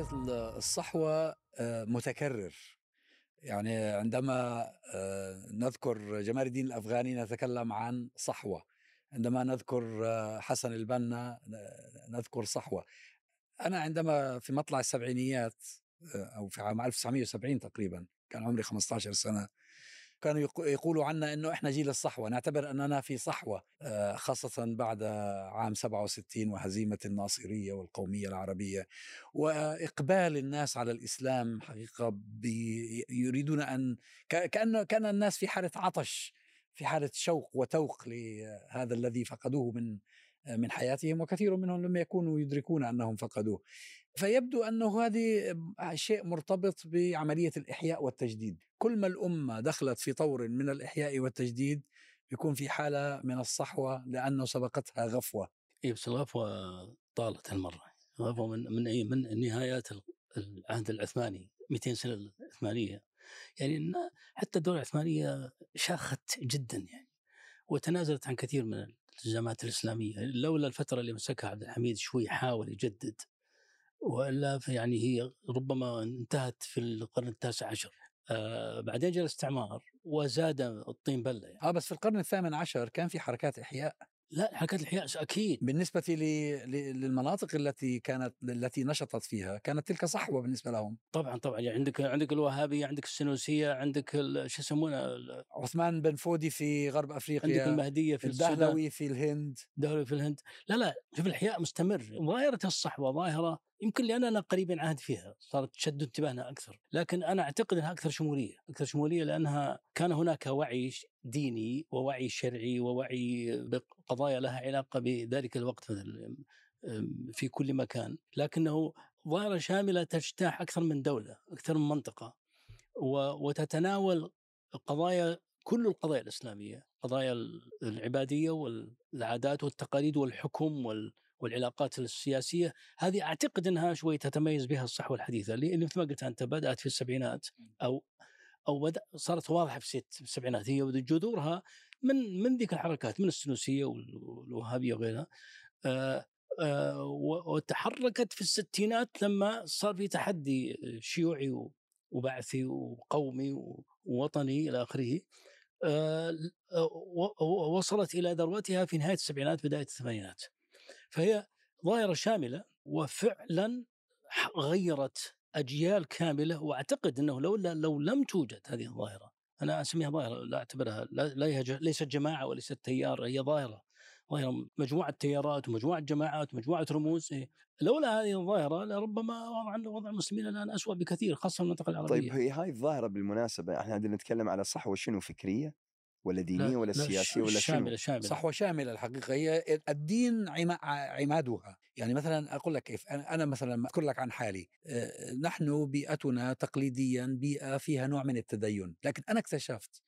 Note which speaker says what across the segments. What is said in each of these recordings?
Speaker 1: مصطلح الصحوة آه، متكرر. يعني عندما آه، نذكر جمال الدين الأفغاني نتكلم عن صحوة. عندما نذكر آه، حسن البنا نذكر صحوة. أنا عندما في مطلع السبعينيات أو في عام 1970 تقريبا كان عمري 15 سنة كانوا يقولوا عنا إنه إحنا جيل الصحوة نعتبر أننا في صحوة آه، خاصة بعد عام 67 وهزيمة الناصرية والقومية العربية. وإقبال الناس على الإسلام حقيقة يريدون أن كأن كأن الناس في حالة عطش في حالة شوق وتوق لهذا الذي فقدوه من من حياتهم وكثير منهم لم يكونوا يدركون أنهم فقدوه. فيبدو أنه هذه شيء مرتبط بعملية الإحياء والتجديد. كل ما الأمة دخلت في طور من الإحياء والتجديد يكون في حالة من الصحوة لأنه سبقتها غفوة.
Speaker 2: اي بس الغفوة طالت هالمرة. غفوة من من أي من نهايات العهد العثماني 200 سنة العثمانيه يعني حتى الدولة العثمانية شاخت جدا يعني وتنازلت عن كثير من الالتزامات الإسلامية. لولا الفترة اللي مسكها عبد الحميد شوي حاول يجدد. وإلا يعني هي ربما انتهت في القرن التاسع عشر. آه بعدين جاء الاستعمار وزاد الطين بلة
Speaker 1: يعني. آه بس في القرن الثامن عشر كان في حركات إحياء.
Speaker 2: لا حركات الإحياء أكيد.
Speaker 1: بالنسبة للمناطق التي كانت التي نشطت فيها كانت تلك صحوة بالنسبة لهم.
Speaker 2: طبعا طبعا. يعني عندك عندك الوهابيه عندك السنوسيه عندك شو يسمونه
Speaker 1: عثمان بن فودي في غرب أفريقيا
Speaker 2: عندك المهدية في
Speaker 1: الدهلوي في الهند.
Speaker 2: الدهلوي في الهند. لا لا شوف الإحياء مستمر. ظاهرة الصحوة ظاهرة يمكن لاننا قريبين عهد فيها صارت تشد انتباهنا أكثر. لكن أنا أعتقد إنها أكثر شمولية أكثر شمولية لأنها كان هناك وعي ديني ووعي شرعي ووعي بقضايا لها علاقة بذلك الوقت في كل مكان. لكنه ظاهرة شاملة تجتاح أكثر من دولة أكثر من منطقة. وتتناول قضايا كل القضايا الإسلامية قضايا العبادية والعادات والتقاليد والحكم وال والعلاقات السياسية هذه أعتقد إنها شوي تتميز بها الصحوة الحديثة اللي مثل ما قلت أنت بدأت في السبعينات أو أو بدأ صارت واضحة في السبعينات هي جذورها من من ذيك الحركات من السنوسيه والوهابية وغيرها. آه آه وتحركت في الستينات لما صار في تحدي شيوعي وبعثي وقومي ووطني إلى آخره. آه وصلت إلى ذروتها في نهاية السبعينات بداية الثمانينات. فهي ظاهرة شاملة وفعلا غيرت أجيال كاملة وأعتقد إنه لولا لو لم توجد هذه الظاهرة أنا أسميها ظاهرة لا أعتبرها لا ليست جماعة وليست تيار هي ظاهرة ظاهرة مجموعة تيارات ومجموعة جماعات ومجموعة رموز إيه. لولا هذه الظاهرة لربما وضع وضع المسلمين الآن اسوء بكثير خاصة المنطقة العربية
Speaker 3: طيب هي هاي الظاهرة بالمناسبة إحنا عندنا نتكلم على صحوه شنو فكرية ولا دينية ولا سياسية ولا
Speaker 2: شاملة شاملة.
Speaker 1: صحوه شامله الحقيقة. هي الدين عمادها. يعني مثلا أقول لك كيف. أنا مثلا اذكر لك عن حالي نحن بيئتنا تقليديا بيئة فيها نوع من التدين. لكن أنا اكتشفت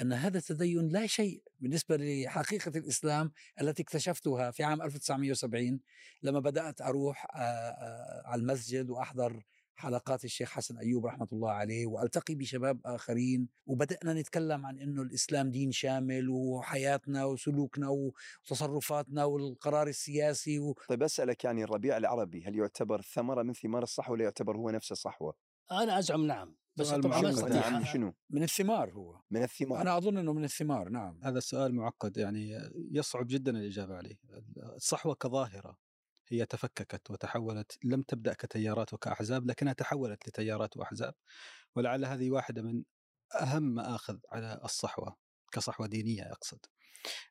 Speaker 1: أن هذا التدين لا شيء بالنسبة لحقيقة الإسلام التي اكتشفتها في عام 1970 لما بدأت أروح على المسجد وأحضر حلقات الشيخ حسن أيوب رحمة الله عليه وألتقي بشباب آخرين وبدأنا نتكلم عن إنه الإسلام دين شامل وحياتنا وسلوكنا وتصرفاتنا والقرار السياسي و...
Speaker 3: طيب أسألك يعني الربيع العربي هل يعتبر ثمرة من ثمار الصحوة ولا يعتبر هو نفسه صحوه؟
Speaker 2: أنا أزعم نعم
Speaker 3: بس طبعا شنو؟
Speaker 1: من الثمار هو.
Speaker 3: من الثمار.
Speaker 1: أنا أظن إنه من الثمار نعم.
Speaker 4: هذا السؤال معقد يعني يصعب جدا الإجابة عليه. الصحوة كظاهرة. هي تفككت وتحولت لم تبدأ كتيارات وكأحزاب لكنها تحولت لتيارات وأحزاب. ولعل هذه واحدة من أهم مآخذ على الصحوة كصحوة دينية أقصد.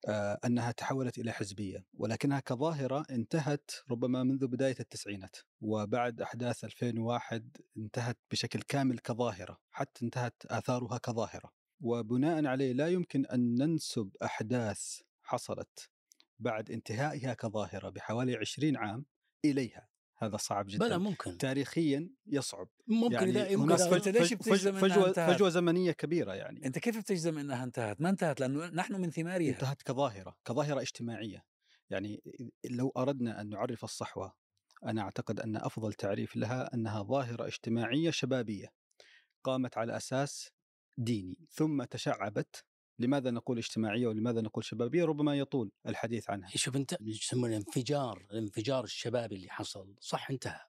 Speaker 4: آه أنها تحولت إلى حزبية ولكنها كظاهرة انتهت ربما منذ بداية التسعينات وبعد أحداث 2001 انتهت بشكل كامل كظاهرة حتى انتهت آثارها كظاهرة. وبناء عليه لا يمكن أن ننسب أحداث حصلت بعد انتهائها كظاهرة بحوالي 20 عام إليها. هذا صعب جدا.
Speaker 2: بلى ممكن.
Speaker 4: تاريخيا يصعب.
Speaker 2: ممكن يعني اذا
Speaker 4: يمكن. فج... ليش بتجزم فجوة, انتهت؟ فجوة زمنية كبيرة يعني.
Speaker 1: أنت كيف بتجزم إنها انتهت؟ ما انتهت لأنه نحن من ثمارها.
Speaker 4: انتهت كظاهرة كظاهرة اجتماعية. يعني لو أردنا أن نعرف الصحوة أنا أعتقد أن أفضل تعريف لها أنها ظاهرة اجتماعية شبابية قامت على أساس ديني ثم تشعبت لماذا نقول اجتماعية ولماذا نقول شبابية؟ ربما يطول الحديث عنها.
Speaker 2: شوف أنت يسمونه؟ الانفجار الانفجار الشبابي اللي حصل. صح انتهى.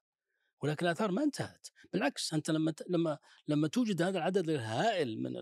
Speaker 2: ولكن الآثار ما انتهت. بالعكس أنت لما لما لما توجد هذا العدد الهائل من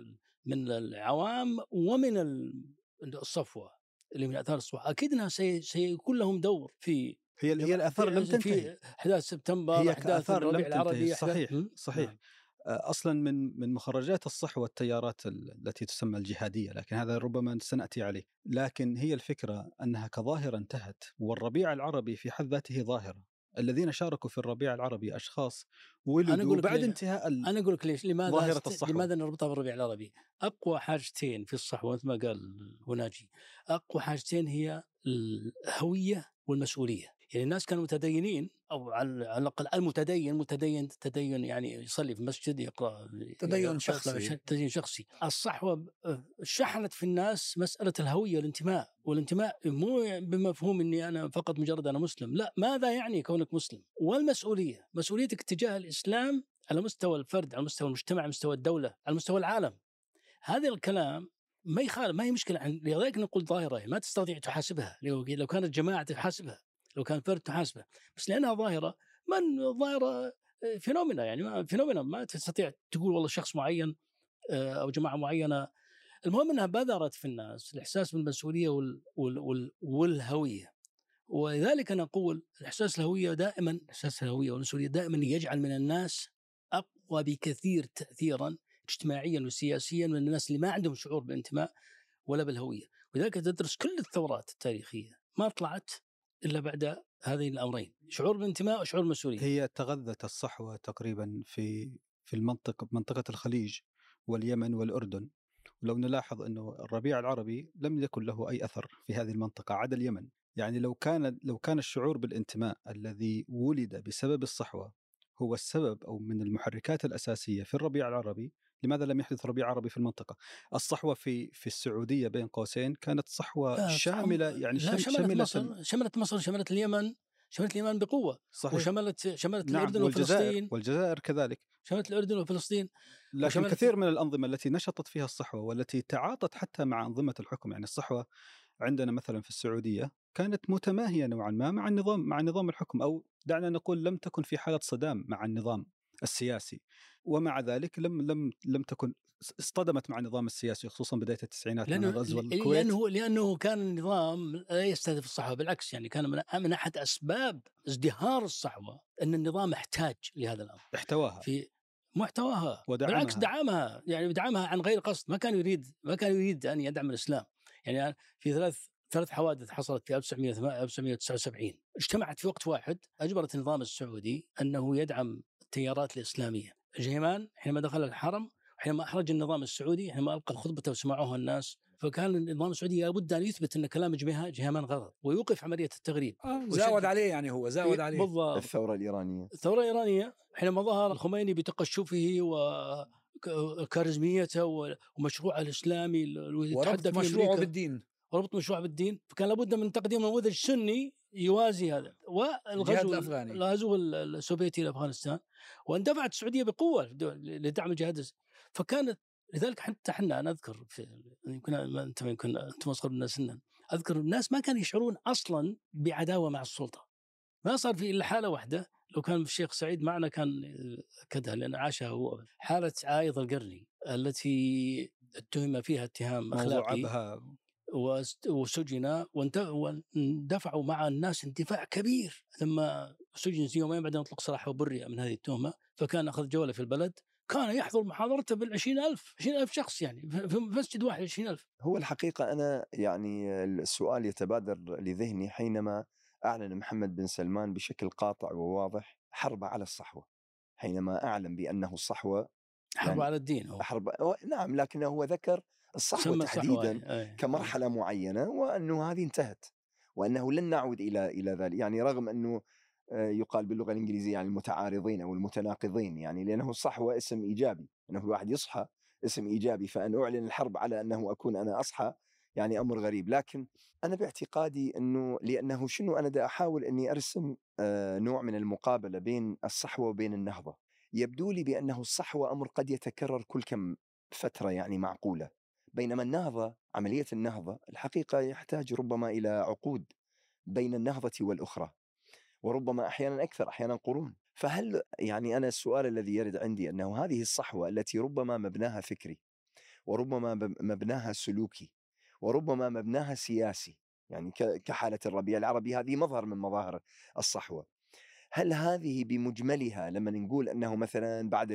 Speaker 2: من العوام ومن ال- الصفوة اللي من اثار الصفوة أكيد إنها سي- سيكون لهم دور في
Speaker 4: هي هي الآثار لم
Speaker 2: في
Speaker 4: تنتهي.
Speaker 2: احداث سبتمبر
Speaker 4: هي أحداث
Speaker 2: الربيع العربي
Speaker 4: صحيح? صحيح.
Speaker 2: نعم.
Speaker 4: آه، أصلا من من مخرجات الصحوه التيارات ال- التي تسمى الجهادية لكن هذا ربما سنأتي عليه لكن هي الفكرة أنها كظاهرة انتهت والربيع العربي في حد ذاته ظاهرة الذين شاركوا في الربيع العربي
Speaker 2: أشخاص
Speaker 4: ولدوا بعد. انتهاء.
Speaker 2: أنا أقول لك ليش لماذا
Speaker 4: ظاهرة
Speaker 2: است-
Speaker 4: الصحوة.
Speaker 2: لماذا نربطها بالربيع العربي؟ أقوى حاجتين في الصحوه مثل ما قال هناجي أقوى حاجتين هي الهوية والمسؤولية، يعني الناس كانوا متدينين أو على الأقل المتدين متدين تدين يعني يصلي في المسجد يقرأ
Speaker 1: تدين
Speaker 2: يقرأ
Speaker 1: شخصي.
Speaker 2: تدين شخصي، الصحوة آه، شحنت في الناس مسألة الهوية والانتماء، والانتماء مو بمفهوم إني أنا فقط مجرد أنا مسلم، لا ماذا يعني كونك مسلم؟ والمسؤولية، مسؤوليتك تجاه الإسلام على مستوى الفرد على مستوى المجتمع على مستوى الدولة على مستوى العالم. هذا الكلام ما يخالف ما هي مشكلة عن لذلك نقول ظاهرة ما تستطيع تحاسبها. لو كانت جماعة تحاسبها. لو كان فرد تحاسبه. بس لأنها ظاهرة من ظاهرة آه، phenomena يعني phenomena ما تستطيع تقول والله شخص معين آه، أو جماعة معينة. المهم أنها بذرت في الناس الإحساس بالمسؤولية وال وال وال والهوية. ولذلك أنا أقول الإحساس الهوية دائما إحساس الهوية والمسؤولية دائما يجعل من الناس أقوى بكثير تاثيرا اجتماعيا وسياسيا من الناس اللي ما عندهم شعور بالانتماء ولا بالهوية، ولذلك تدرس كل الثورات التاريخية. ما طلعت إلا بعد هذين الأمرين، شعور بالانتماء وشعور بالمسؤولية.
Speaker 4: هي تغذت الصحوة تقريبا في في المنطقة منطقة الخليج واليمن والأردن ولو نلاحظ إنه الربيع العربي لم يكن له أي أثر في هذه المنطقة عدا اليمن يعني لو كان لو كان الشعور بالانتماء الذي ولد بسبب الصحوة هو السبب أو من المحركات الأساسية في الربيع العربي لماذا لم يحدث ربيع عربي في المنطقة؟ الصحوة في في السعودية بين قوسين كانت
Speaker 2: صحوة
Speaker 4: شاملة يعني
Speaker 2: لا
Speaker 4: شم-
Speaker 2: شملت
Speaker 4: شملت
Speaker 2: مصر شملت مصر شملت اليمن شملت اليمن بقوة
Speaker 4: صحيح.
Speaker 2: وشملت شملت
Speaker 4: نعم
Speaker 2: الأردن
Speaker 4: والجزائر
Speaker 2: وفلسطين.
Speaker 4: والجزائر كذلك.
Speaker 2: شملت الأردن وفلسطين
Speaker 4: لكن كثير من الأنظمة التي نشطت فيها الصحوة والتي تعاطت حتى مع أنظمة الحكم يعني الصحوة عندنا مثلا في السعودية كانت متماهية نوعا ما مع النظام مع نظام الحكم أو دعنا نقول لم تكن في حالة صدام مع النظام. السياسي ومع ذلك لم لم لم تكن اصطدمت مع النظام السياسي خصوصا بداية التسعينات من
Speaker 2: لأنه
Speaker 4: غزو الكويت.
Speaker 2: لأنه لأنه كان النظام لا يستهدف الصحوة بالعكس يعني كان من من أحد أسباب ازدهار الصحوة أن النظام احتاج لهذا الأمر.
Speaker 4: احتواها.
Speaker 2: في محتواها
Speaker 4: ودعمها.
Speaker 2: بالعكس دعمها يعني دعمها عن غير قصد ما كان يريد ما كان يريد أن يدعم الإسلام. يعني في ثلاث ثلاث حوادث حصلت في 1979 اجتمعت في وقت واحد أجبرت النظام السعودي أنه يدعم التيارات الإسلامية. الجهيمان حينما دخل الحرم حينما أحرج النظام السعودي حينما ألقى خطبته وسمعوها الناس فكان النظام السعودي لابد أن يثبت أن كلام جهيمان جهيمان غلط ويوقف عملية التغريب.
Speaker 1: زاود
Speaker 2: وشد-
Speaker 1: عليه يعني هو زاود عليه.
Speaker 2: بالضبط.
Speaker 3: الثورة الإيرانية.
Speaker 2: الثورة الإيرانية حينما ظهر الخميني بتقشفه وكاريزميته ومشروعه الإسلامي اللي
Speaker 1: وربط مشروعه بالدين.
Speaker 2: وربط مشروعه بالدين. فكان لابد من تقديم نموذج سني يوازي هذا. والغزو
Speaker 1: الأفغاني.
Speaker 2: الغزو السوفيتي لأفغانستان. واندفعت السعودية بقوة لدعم الجهاد فكانت لذلك حتى إحنا أنا أذكر في يمكن أنت يمكن أنت اصغر منا سنا أذكر الناس ما كانوا يشعرون أصلا بعداوة مع السلطة. ما صار في إلا حالة واحدة. لو كان الشيخ سعيد معنا كان كدها لأن عاشها هو حالة عايض القرني التي اتهم فيها اتهام أخلاقي. وسجن واندفعوا مع الناس اندفاع كبير. لما سجن يومين بعدين أطلق سراحه وبرئ من هذه التهمة فكان أخذ جوله في البلد. كان يحضر محاضرته بالعشرين ألف عشرين ألف شخص يعني في مسجد واحد عشرين ألف.
Speaker 3: هو الحقيقة أنا يعني السؤال يتبادر لذهني حينما أعلن محمد بن سلمان بشكل قاطع وواضح حرب على الصحوة. حينما أعلن بأنه الصحوة
Speaker 2: حرب
Speaker 3: يعني
Speaker 2: على الدين هو.
Speaker 3: حرب نعم لكنه هو ذكر الصحوة تحديدا. كمرحلة معينة وأنه هذه انتهت وأنه لن نعود إلى إلى ذلك يعني رغم أنه آه، يقال باللغة الإنجليزية يعني المتعارضين أو المتناقضين يعني لأنه الصحوة اسم إيجابي أنه الواحد يصحى اسم إيجابي فأن أعلن الحرب على أنه أكون أنا أصحى يعني أمر غريب. لكن أنا باعتقادي أنه لأنه شنو أنا دا أحاول أني أرسم آه، نوع من المقابلة بين الصحوة وبين النهضة. يبدو لي بأنه الصحوة أمر قد يتكرر كل كم فترة يعني معقولة. بينما النهضة عملية النهضة الحقيقة يحتاج ربما إلى عقود بين النهضة والأخرى وربما أحيانا أكثر أحيانا قرون. فهل يعني أنا السؤال الذي يرد عندي أنه هذه الصحوة التي ربما مبناها فكري وربما مب- مبناها سلوكي وربما مبناها سياسي يعني ك- كحالة الربيع العربي هذه مظهر من مظاهر الصحوة. هل هذه بمجملها لما نقول أنه مثلا بعد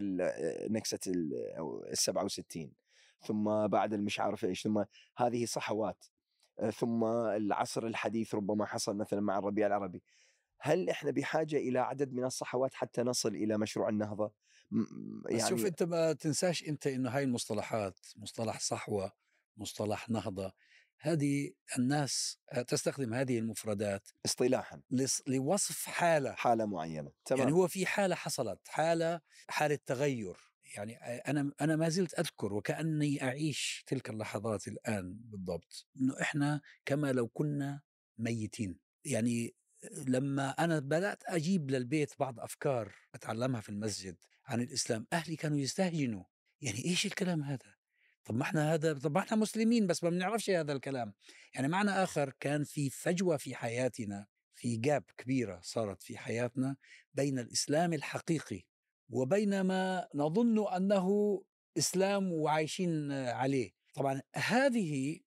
Speaker 3: أو ال 67 ثم بعد المش عارف إيش ثم هذه صحوات. آه، ثم العصر الحديث ربما حصل مثلا مع الربيع العربي. هل إحنا بحاجة إلى عدد من الصحوات حتى نصل إلى مشروع النهضة؟
Speaker 1: بس
Speaker 3: يعني
Speaker 1: شوف أنت ما تنساش أنت إنه هاي المصطلحات مصطلح صحوة مصطلح نهضة هذه الناس تستخدم هذه المفردات
Speaker 3: اصطلاحا.
Speaker 1: لوصف حالة.
Speaker 3: حالة معينة. تمام.
Speaker 1: يعني هو في حالة حصلت حالة حالة تغير. يعني أنا أنا ما زلت أذكر وكأني أعيش تلك اللحظات الآن بالضبط إنه إحنا كما لو كنا ميتين. يعني لما أنا بدأت أجيب للبيت بعض أفكار أتعلمها في المسجد عن الإسلام أهلي كانوا يستهجنوا. يعني إيش الكلام هذا؟ طب ما إحنا هذا طب ما إحنا مسلمين بس ما بنعرفش هذا الكلام. يعني معنى آخر كان في فجوة في حياتنا في جاب كبيرة صارت في حياتنا بين الإسلام الحقيقي وبين ما نظن أنه إسلام وعايشين عليه طبعا هذه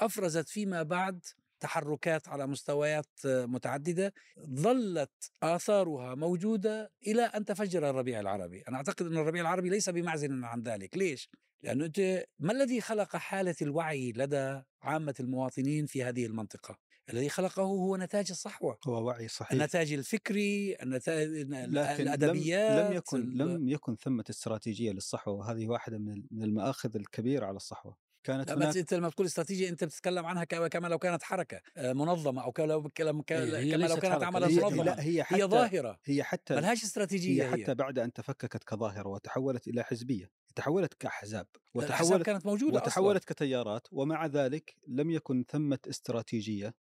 Speaker 1: أفرزت فيما بعد تحركات على مستويات متعددة ظلت آثارها موجودة إلى أن تفجر الربيع العربي، أنا أعتقد أن الربيع العربي ليس بمعزل عن ذلك، ليش؟ لأنه أنت ما الذي خلق حالة الوعي لدى عامة المواطنين في هذه المنطقة؟ الذي خلقه هو نتاج الصحوة،
Speaker 4: هو وعي صحيح
Speaker 1: النتاج الفكري، النتاج
Speaker 4: لكن
Speaker 1: الادبيات
Speaker 4: لم, يكن
Speaker 1: ال-
Speaker 4: لم يكن ثمة استراتيجية للصحوة وهذه واحدة من المآخذ الكبيرة على الصحوة كانت
Speaker 1: لا بس أنت لما تقول استراتيجية أنت بتتكلم عنها كما لو كانت حركة آه، منظمة أو كلو- كلام- ك-
Speaker 2: هي- هي
Speaker 1: كما لو كانت عملا
Speaker 4: هي.
Speaker 1: منظما
Speaker 4: لا هي
Speaker 1: هي
Speaker 4: حتى
Speaker 1: ظاهرة
Speaker 4: هي حتى
Speaker 1: ملهاش
Speaker 4: هي
Speaker 1: استراتيجية هي,
Speaker 4: حتى بعد أن تفككت كظاهرة وتحولت إلى حزبية تحولت
Speaker 1: الأحزاب
Speaker 4: وتحولت
Speaker 1: كانت موجودة أصلاً.
Speaker 4: وتحولت كتيارات ومع ذلك لم يكن ثمة استراتيجية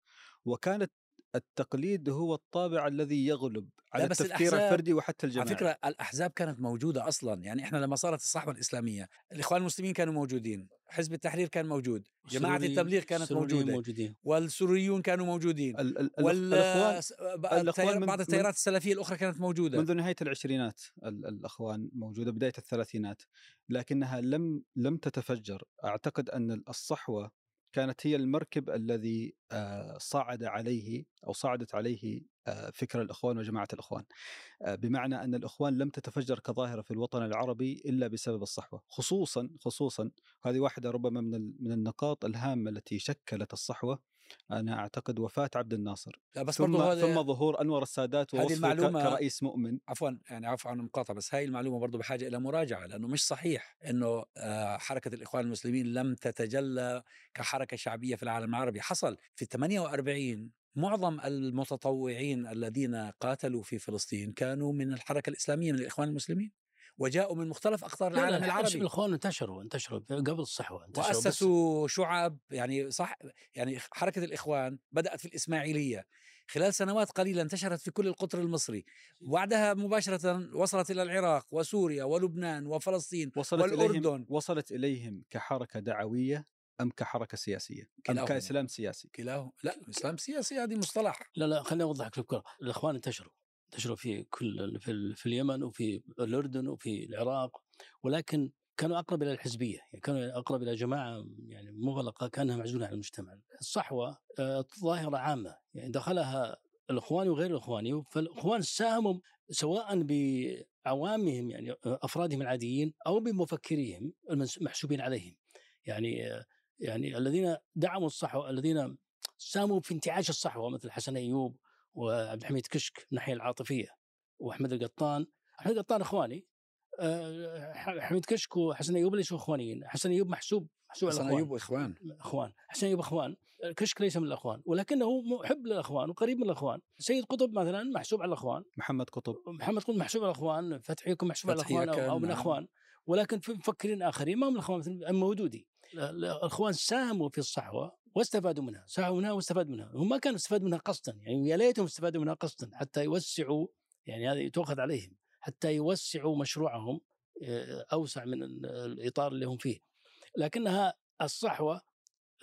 Speaker 4: وكانت التقليد هو الطابع الذي يغلب على
Speaker 1: بس
Speaker 4: التفكير الفردي وحتى
Speaker 1: على
Speaker 4: الجماعي.
Speaker 1: فكرة الأحزاب كانت موجودة أصلا يعني إحنا لما صارت الصحوه الإسلامية الإخوان المسلمين كانوا موجودين حزب التحرير كان موجود
Speaker 2: جماعة
Speaker 1: التبليغ كانت موجودة
Speaker 2: موجودين.
Speaker 1: والسوريون كانوا موجودين
Speaker 4: ال- ال-
Speaker 1: وال
Speaker 4: الأخوان
Speaker 1: س-
Speaker 4: الأخوان
Speaker 1: بعض التيارات السلفية الأخرى كانت موجودة.
Speaker 4: منذ نهاية العشرينات ال- الأخوان موجودة بداية الثلاثينات لكنها لم لم تتفجر. أعتقد أن الصحوة كانت هي المركب الذي آه، صعد عليه أو صعدت عليه آه، فكر الإخوان وجماعة الإخوان. آه، بمعنى أن الإخوان لم تتفجر كظاهرة في الوطن العربي إلا بسبب الصحوة. خصوصا خصوصا هذه واحدة ربما من من النقاط الهامة التي شكلت الصحوة أنا أعتقد وفاة عبد الناصر.
Speaker 1: لا بس
Speaker 4: ثم
Speaker 1: هذا
Speaker 4: ثم ظهور أنور السادات ووصفه
Speaker 1: المعلومة-
Speaker 4: كرئيس مؤمن.
Speaker 1: عفوا يعني عفوا عن المقاطعة بس هاي المعلومة برضه بحاجة إلى مراجعة لأنه مش صحيح إنه آه، حركة الإخوان المسلمين لم تتجلى كحركة شعبية في العالم العربي. حصل في 48 معظم المتطوعين الذين قاتلوا في فلسطين كانوا من الحركة الإسلامية من الإخوان المسلمين. وجاءوا من مختلف أقطار
Speaker 2: لا لا
Speaker 1: العالم العربي.
Speaker 2: الاخوان انتشروا انتشروا قبل الصحوه انتشروا بس-
Speaker 1: وأسسوا شعب يعني صح يعني حركة الإخوان بدأت في الإسماعيلية. خلال سنوات قليلة انتشرت في كل القطر المصري. وبعدها مباشرة وصلت إلى العراق وسوريا ولبنان وفلسطين
Speaker 4: وصلت إليهم
Speaker 1: والأردن.
Speaker 4: وصلت إليهم كحركة دعوية أم كحركة سياسية؟ أم
Speaker 1: كلاهما.
Speaker 4: كإسلام سياسي؟
Speaker 1: كلاهما. لا الإسلام سياسي هذه مصطلح.
Speaker 2: لا لا خليني اوضح لك الفكرة الإخوان انتشروا. انتشروا في كل في, في اليمن وفي الأردن وفي العراق ولكن كانوا أقرب إلى الحزبية يعني كانوا أقرب إلى جماعة يعني مغلقة كأنها معزولة عن المجتمع. الصحوة آه، ظاهره عامة يعني دخلها الاخواني وغير الاخواني فالإخوان ساهموا سواء بعوامهم يعني أفرادهم العاديين أو بمفكريهم المحسوبين عليهم. يعني آه، يعني الذين دعموا الصحوة الذين ساهموا في انتعاش الصحوة مثل حسن أيوب وعبد الحميد كشك من الناحية العاطفية وأحمد القطان. أحمد القطان إخواني. آه، ح- حميد كشك وحسن أيوب ليسوا إخوانيين؟ حسن أيوب محسوب محسوب على
Speaker 1: حسن. أيوب اخوان
Speaker 2: إخوان. حسن أيوب إخوان. كشك ليس من الإخوان ولكنه محب للإخوان وقريب من الإخوان. سيد قطب مثلا محسوب على الإخوان.
Speaker 4: محمد قطب.
Speaker 2: محمد قطب محسوب على الإخوان فتحي يكون محسوب على
Speaker 1: الإخوان
Speaker 2: أو, أو من
Speaker 1: نعم.
Speaker 2: الإخوان. ولكن في مفكرين آخرين ما هم الإخوان مثل المودودي الإخوان ساهموا في الصحوة واستفادوا منها ساهموا منها واستفادوا منها. هم ما كانوا استفادوا منها قصدا يعني يا ليتهم استفادوا منها قصدا حتى يوسعوا يعني هذه تؤخذ عليهم حتى يوسعوا مشروعهم آه، أوسع من ال- الإطار اللي هم فيه. لكنها الصحوة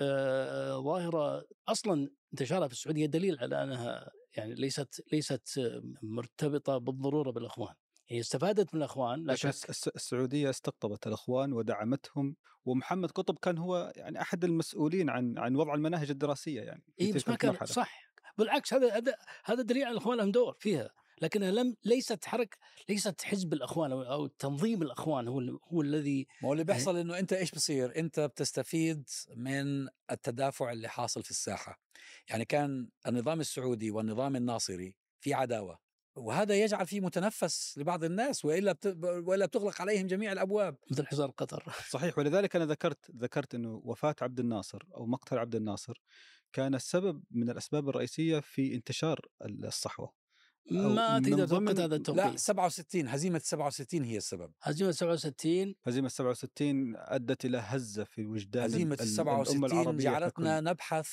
Speaker 2: آه، ظاهرة أصلا انتشارها في السعودية دليل على أنها يعني ليست ليست مرتبطة بالضرورة بالإخوان. هي استفادت من الأخوان لا شك
Speaker 4: الس- السعودية استقطبت الأخوان ودعمتهم ومحمد قطب كان هو يعني أحد المسؤولين عن عن وضع المناهج الدراسية يعني
Speaker 2: اي بس ما كان
Speaker 4: المرحلة.
Speaker 2: صح بالعكس هذا هذا هذا دليل على الأخوان لهم دور فيها لكنها لم ليست حركه ليست حزب الأخوان أو أو تنظيم الأخوان هو هو الذي
Speaker 1: ما هو اللي بيحصل إنه أنت إيش بصير؟ أنت بتستفيد من التدافع اللي حاصل في الساحة. يعني كان النظام السعودي والنظام الناصري في عداوة وهذا يجعل فيه متنفس لبعض الناس وإلا بت... وإلا بتغلق عليهم جميع الأبواب.
Speaker 2: مثل حصار قطر
Speaker 4: صحيح ولذلك أنا ذكرت ذكرت إنه وفاة عبد الناصر أو مقتل عبد الناصر كان السبب من الأسباب الرئيسية في انتشار الصحوة
Speaker 2: ما تقدر
Speaker 4: ضمن-
Speaker 2: توقيت هذا
Speaker 1: لا
Speaker 2: التوقيت
Speaker 1: 67 هزيمة 67 هي السبب.
Speaker 2: هزيمة 67
Speaker 4: هزيمة 67 أدت إلى هزة في وجدان ال-
Speaker 1: هزيمة
Speaker 4: ال- الأمة
Speaker 1: 67
Speaker 4: العربية
Speaker 1: جعلتنا. نبحث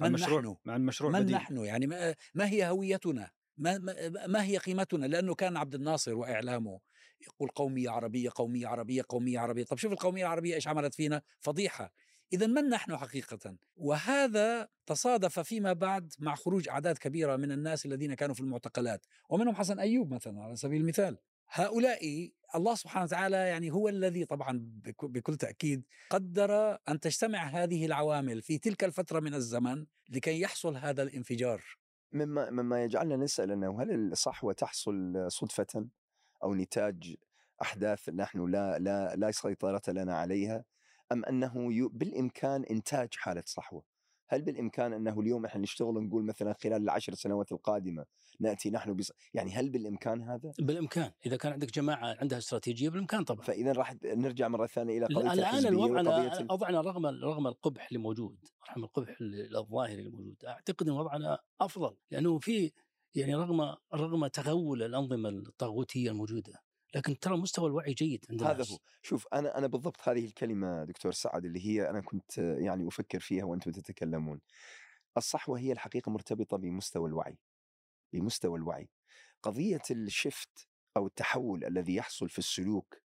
Speaker 4: عن
Speaker 1: من
Speaker 4: مشروع
Speaker 1: نحن
Speaker 4: عن مشروع
Speaker 1: من
Speaker 4: بديل.
Speaker 1: نحن يعني ما, ما هي هويتنا ما, ما, هي قيمتنا؟ لأنه كان عبد الناصر وإعلامه يقول قومية عربية قومية عربية قومية عربية. طب شوف القومية العربية إيش عملت فينا؟ فضيحة. إذا من نحن حقيقة؟ وهذا تصادف فيما بعد مع خروج أعداد كبيرة من الناس الذين كانوا في المعتقلات. ومنهم حسن أيوب مثلا على سبيل المثال. هؤلاء الله سبحانه وتعالى يعني هو الذي طبعا بك- بكل تأكيد قدر أن تجتمع هذه العوامل في تلك الفترة من الزمن لكي يحصل هذا الانفجار.
Speaker 3: مما مما يجعلنا نسأل أنه هل الصحوة تحصل صدفة أو نتاج أحداث نحن لا لا لا سيطرة لنا عليها أم أنه بالإمكان إنتاج حالة صحوة؟ هل بالإمكان أنه اليوم إحنا نشتغل ونقول مثلا خلال العشر سنوات القادمة نأتي نحن بص... يعني هل بالإمكان هذا؟
Speaker 2: بالإمكان. إذا كان عندك جماعة عندها استراتيجية بالإمكان طبعا.
Speaker 3: فإذا راح نرجع مرة ثانية إلى قضية
Speaker 2: الان الوضع وضعنا رغم رغم القبح اللي موجود رغم القبح الظاهري اللي موجود أعتقد إن وضعنا أفضل. لأنه في يعني رغم رغم تغول الأنظمة الطاغوتية الموجودة لكن ترى مستوى الوعي جيد عند
Speaker 3: هذا. هو. شوف أنا أنا بالضبط هذه الكلمة دكتور سعد اللي هي أنا كنت آه، يعني أفكر فيها وأنتم تتكلمون. الصحوه هي الحقيقة مرتبطة بمستوى الوعي بمستوى الوعي. قضية الشفت أو التحول الذي يحصل في السلوك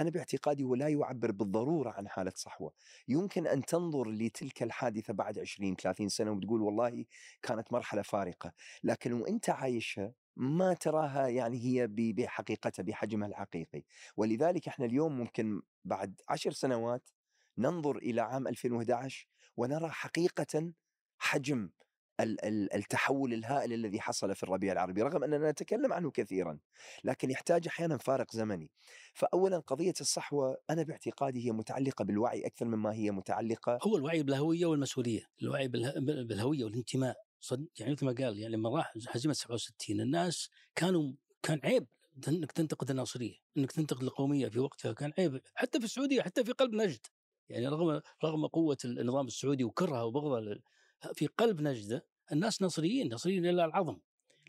Speaker 3: أنا باعتقادي هو لا يعبر بالضرورة عن حالة صحوة. يمكن أن تنظر لتلك الحادثة بعد 20 30 سنة وتقول والله كانت مرحلة فارقة لكن وإنت عايشها ما تراها يعني هي بحقيقتها بحجمها الحقيقي. ولذلك إحنا اليوم ممكن بعد عشر سنوات ننظر إلى عام 2011 ونرى حقيقه حجم ال- ال- التحول الهائل الذي حصل في الربيع العربي رغم أننا نتكلم عنه كثيرا لكن يحتاج أحيانا فارق زمني. فاولا قضية الصحوة أنا باعتقادي هي متعلقة بالوعي أكثر مما هي متعلقة
Speaker 2: هو الوعي بالهوية والمسؤولية، الوعي بالهوية والانتماء، صد يعني مثل ما قال يعني لما راح هزيمه 67 الناس كانوا كان عيب إنك تنتقد الناصرية، إنك تنتقد القومية في وقتها كان عيب، حتى في السعودية حتى في قلب نجد. يعني رغم رغم قوة النظام السعودي وكرهه وبغضه في قلب نجده الناس ناصريين، ناصريين إلى العظم.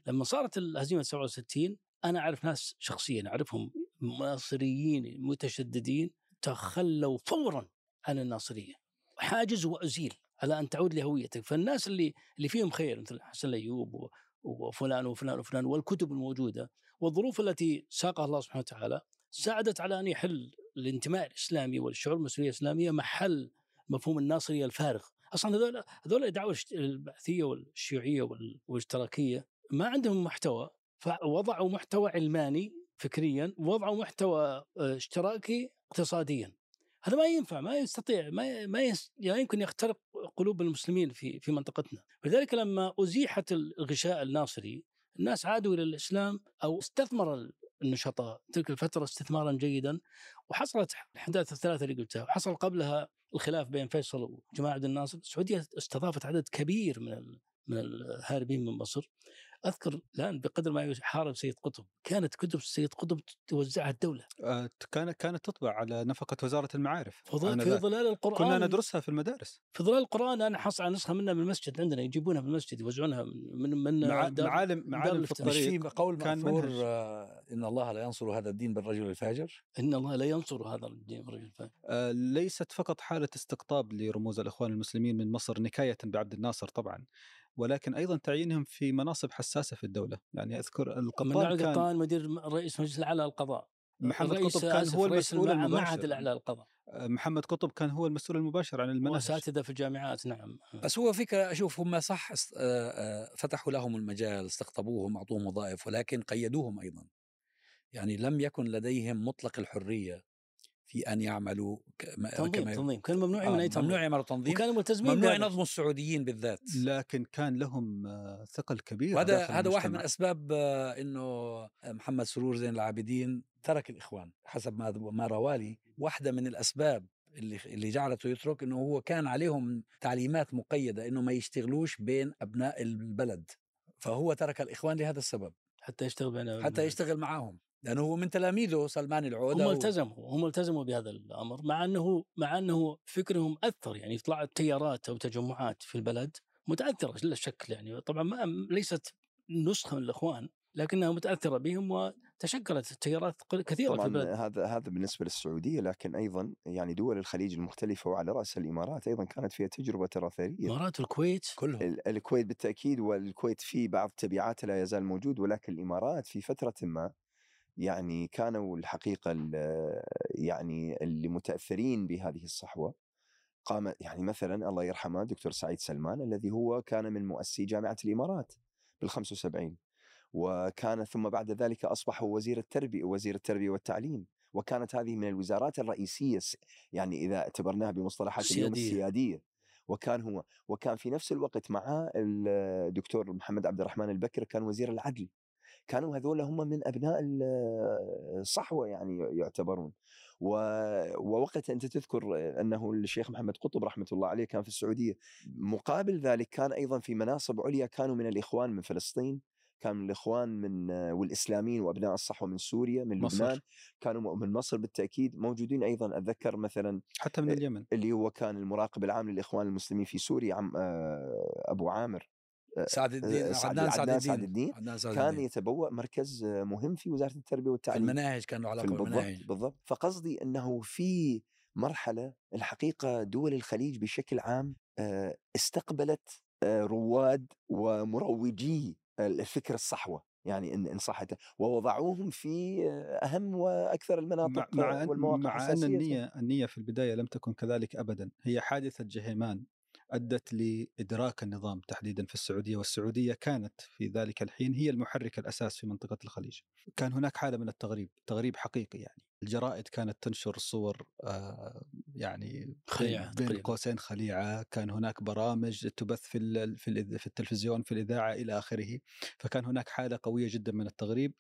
Speaker 2: لما صارت الهزيمه 67 أنا أعرف ناس شخصيا أعرفهم ناصريين متشددين تخلوا فورا عن الناصرية حاجز وأزيل على أن تعود لهويتك. فالناس اللي اللي فيهم خير مثل حسن الأيوب وفلان وفلان وفلان والكتب الموجودة والظروف التي ساقها الله سبحانه وتعالى ساعدت على أن يحل الانتماء الإسلامي والشعور بالمسؤوليه الإسلامية محل مفهوم الناصرية الفارغ. أصلا هذول هذول الدعوة البعثية والشيوعية وال- والاشتراكية ما عندهم محتوى فوضعوا محتوى علماني فكريا ووضعوا محتوى آه، اشتراكي اقتصاديا. هذا ما ينفع ما يستطيع ما ما لا يمكن يخترق قلوب المسلمين في في منطقتنا. لذلك لما أزيحت الغشاء الناصري الناس عادوا إلى الإسلام أو استثمر النشطاء تلك الفترة استثمارا جيدا وحصلت الاحداث الثلاثة اللي قلتها وحصل قبلها الخلاف بين فيصل وجمال عبد الناصر. السعودية استضافت عدد كبير من من الهاربين من مصر. أذكر الآن بقدر ما يحارب سيد قطب كانت كتب سيد قطب توزعها الدولة
Speaker 4: آه، كانت كانت تطبع على نفقة وزارة المعارف
Speaker 2: في في. ظلال القرآن
Speaker 4: كنا ندرسها في المدارس
Speaker 2: في ظلال القرآن أنا حصل على نسخة منها من المسجد عندنا يجيبونها من المسجد يوزعونها من من
Speaker 4: مع
Speaker 2: دار-
Speaker 4: معالم معالم في الطريق
Speaker 1: في قول
Speaker 4: كان
Speaker 1: مأثور. آه، إن الله لا ينصر هذا الدين بالرجل الفاجر
Speaker 2: إن الله لا ينصر هذا الدين الرجل الفاجر.
Speaker 4: آه، ليست فقط حالة استقطاب لرموز الإخوان المسلمين من مصر نكاية بعبد الناصر طبعا ولكن أيضا تعيينهم في مناصب حساسة في الدولة. يعني أذكر
Speaker 2: من
Speaker 4: القطان كان
Speaker 2: القطان مدير رئيس مجلس الأعلى للقضاء.
Speaker 4: محمد
Speaker 2: الرئيس
Speaker 4: قطب كان هو المسؤول المباشر.
Speaker 2: معهد الاعلى للقضاء
Speaker 4: آه، محمد قطب كان هو المسؤول المباشر عن المناهج.
Speaker 2: وأساتذة في الجامعات نعم.
Speaker 1: بس هو فكرة أشوف هم صح آه، آه، فتحوا لهم المجال استقطبوهم أعطوهم وظائف ولكن قيدوهم أيضا. يعني لم يكن لديهم مطلق الحرية في أن يعملوا كما
Speaker 2: تنظيم
Speaker 1: كما
Speaker 2: تنظيم. كانوا ممنوعين من
Speaker 1: آه
Speaker 2: أي تنظيم.
Speaker 1: ممنوع يعملوا تنظيم
Speaker 2: وكانوا ملتزمين
Speaker 1: ممنوع
Speaker 2: بهذا
Speaker 1: ينظموا السعوديين بالذات.
Speaker 4: لكن كان لهم آه، ثقل كبير
Speaker 1: وهذا
Speaker 4: داخل
Speaker 1: هذا واحد من. أسباب آه، إنه محمد سرور زين العابدين ترك الإخوان حسب ما ما روالي واحدة من الأسباب اللي اللي جعلته يترك إنه هو كان عليهم تعليمات مقيدة إنه ما يشتغلوش بين أبناء البلد. فهو ترك الإخوان لهذا السبب.
Speaker 2: حتى يشتغل بين
Speaker 1: حتى يشتغل معاهم. لأنه هو من تلاميذه سلمان العودة
Speaker 2: هم
Speaker 1: و-
Speaker 2: التزموا هم التزموا بهذا الأمر مع أنه مع أنه فكرهم أثر يعني طلعت تيارات أو تجمعات في البلد متأثرة لا شك يعني. طبعا ما ليست نسخة من الإخوان لكنها متأثرة بهم وتشكلت تيارات كثيرة في
Speaker 3: طبعا
Speaker 2: البلد.
Speaker 3: هذا هذا بالنسبة للسعودية لكن أيضا يعني دول الخليج المختلفة وعلى رأس الإمارات أيضا كانت فيها تجربة تراثيه
Speaker 2: إمارات الكويت؟
Speaker 1: كلهم.
Speaker 3: ال- الكويت بالتأكيد والكويت في بعض تبعاتها لا يزال موجود ولكن الإمارات في فترة ما يعني كانوا الحقيقة ال- يعني اللي متأثرين بهذه الصحوة. قام يعني مثلا الله يرحمه دكتور سعيد سلمان الذي هو كان من مؤسسي جامعة الإمارات بال 75 وكان ثم بعد ذلك أصبح وزير التربية وزير التربية والتعليم. وكانت هذه من الوزارات الرئيسية يعني إذا اعتبرناها بمصطلحات اليوم
Speaker 2: السيادية.
Speaker 3: السيادية. وكان هو وكان في نفس الوقت معاه الدكتور محمد عبد الرحمن البكر كان وزير العدل. كانوا هذول هم من أبناء ال- الصحوة يعني يعتبرون. ووقت أنت تذكر أنه الشيخ محمد قطب رحمة الله عليه كان في السعودية مقابل ذلك كان أيضا في مناصب عليا كانوا من الإخوان من فلسطين كان من الإخوان من والإسلاميين وأبناء الصحوة من سوريا من
Speaker 4: مصر.
Speaker 3: لبنان كانوا من مصر بالتأكيد. موجودين أيضا أتذكر مثلا
Speaker 4: حتى من اليمن.
Speaker 3: اللي هو كان المراقب العام للإخوان المسلمين في سوريا عم أبو عامر.
Speaker 1: سعد الدين
Speaker 3: آه، سعد-
Speaker 1: عدنان سعد
Speaker 3: عدنان سعد
Speaker 1: الدين.
Speaker 3: الدين
Speaker 1: عدنان سعد
Speaker 3: كان
Speaker 1: الدين.
Speaker 3: يتبوأ مركز آه، مهم في وزارة التربية
Speaker 1: في
Speaker 3: والتعليم.
Speaker 1: المناهج كان له
Speaker 3: في
Speaker 1: علاقة
Speaker 3: بالضبط
Speaker 1: بالمناهج.
Speaker 3: بالضبط. فقصدي إنه في مرحلة الحقيقة دول الخليج بشكل عام آه، استقبلت آه، رواد ومروجي الفكر الصحوة. يعني إن إن صحت ووضعوهم في آه، أهم
Speaker 4: وأكثر
Speaker 3: المناطق
Speaker 4: مع,
Speaker 3: والمواقع
Speaker 4: مع
Speaker 3: أن.
Speaker 4: النية النية في البداية لم تكن كذلك ابدا. هي حادثة جهيمان. أدت لإدراك النظام تحديدا في السعودية والسعودية كانت في ذلك الحين هي المحرك الأساس في منطقة الخليج. كان هناك حالة من التغريب، تغريب حقيقي يعني. الجرائد كانت تنشر صور آه يعني
Speaker 2: خليعة
Speaker 4: بين. قوسين خليعة، كان هناك برامج تبث في في التلفزيون في الإذاعة إلى آخره، فكان هناك حالة قوية جدا من التغريب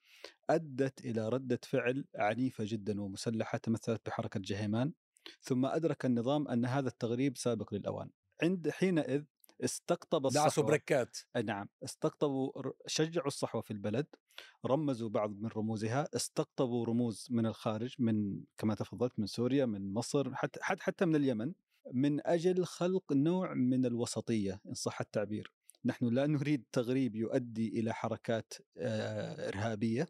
Speaker 4: أدت إلى ردة فعل عنيفة جدا ومسلحة تمثلت بحركة جهيمان ثم أدرك النظام أن هذا التغريب سابق للأوان عند حينئذ استقطب
Speaker 1: دعسوا
Speaker 4: الصحوة
Speaker 1: بركات
Speaker 4: نعم استقطبوا شجعوا الصحوة في البلد رمزوا بعض من رموزها استقطبوا رموز من الخارج من كما تفضلت من سوريا من مصر حتى حتى من اليمن من أجل خلق نوع من الوسطية إن صح التعبير. نحن لا نريد تغريب يؤدي إلى حركات آه، إرهابية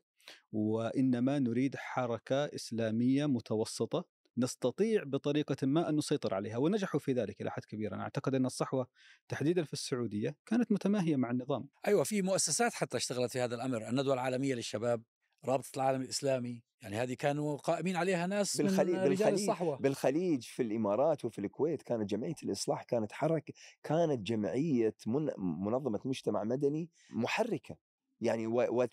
Speaker 4: وإنما نريد حركة إسلامية متوسطة نستطيع بطريقة ما أن نسيطر عليها ونجحوا في ذلك إلى حد كبير. أنا أعتقد أن الصحوة تحديدا في السعودية كانت متماهية مع النظام.
Speaker 1: أيوه في مؤسسات حتى اشتغلت في هذا الأمر الندوة العالمية للشباب رابطة العالم الإسلامي يعني هذه كانوا قائمين عليها ناس
Speaker 3: بالخليج
Speaker 1: من رجال
Speaker 3: بالخليج
Speaker 1: الصحوة.
Speaker 3: بالخليج في الإمارات وفي الكويت كانت جمعية الإصلاح كانت حركه كانت جمعية من منظمة مجتمع مدني محركة. يعني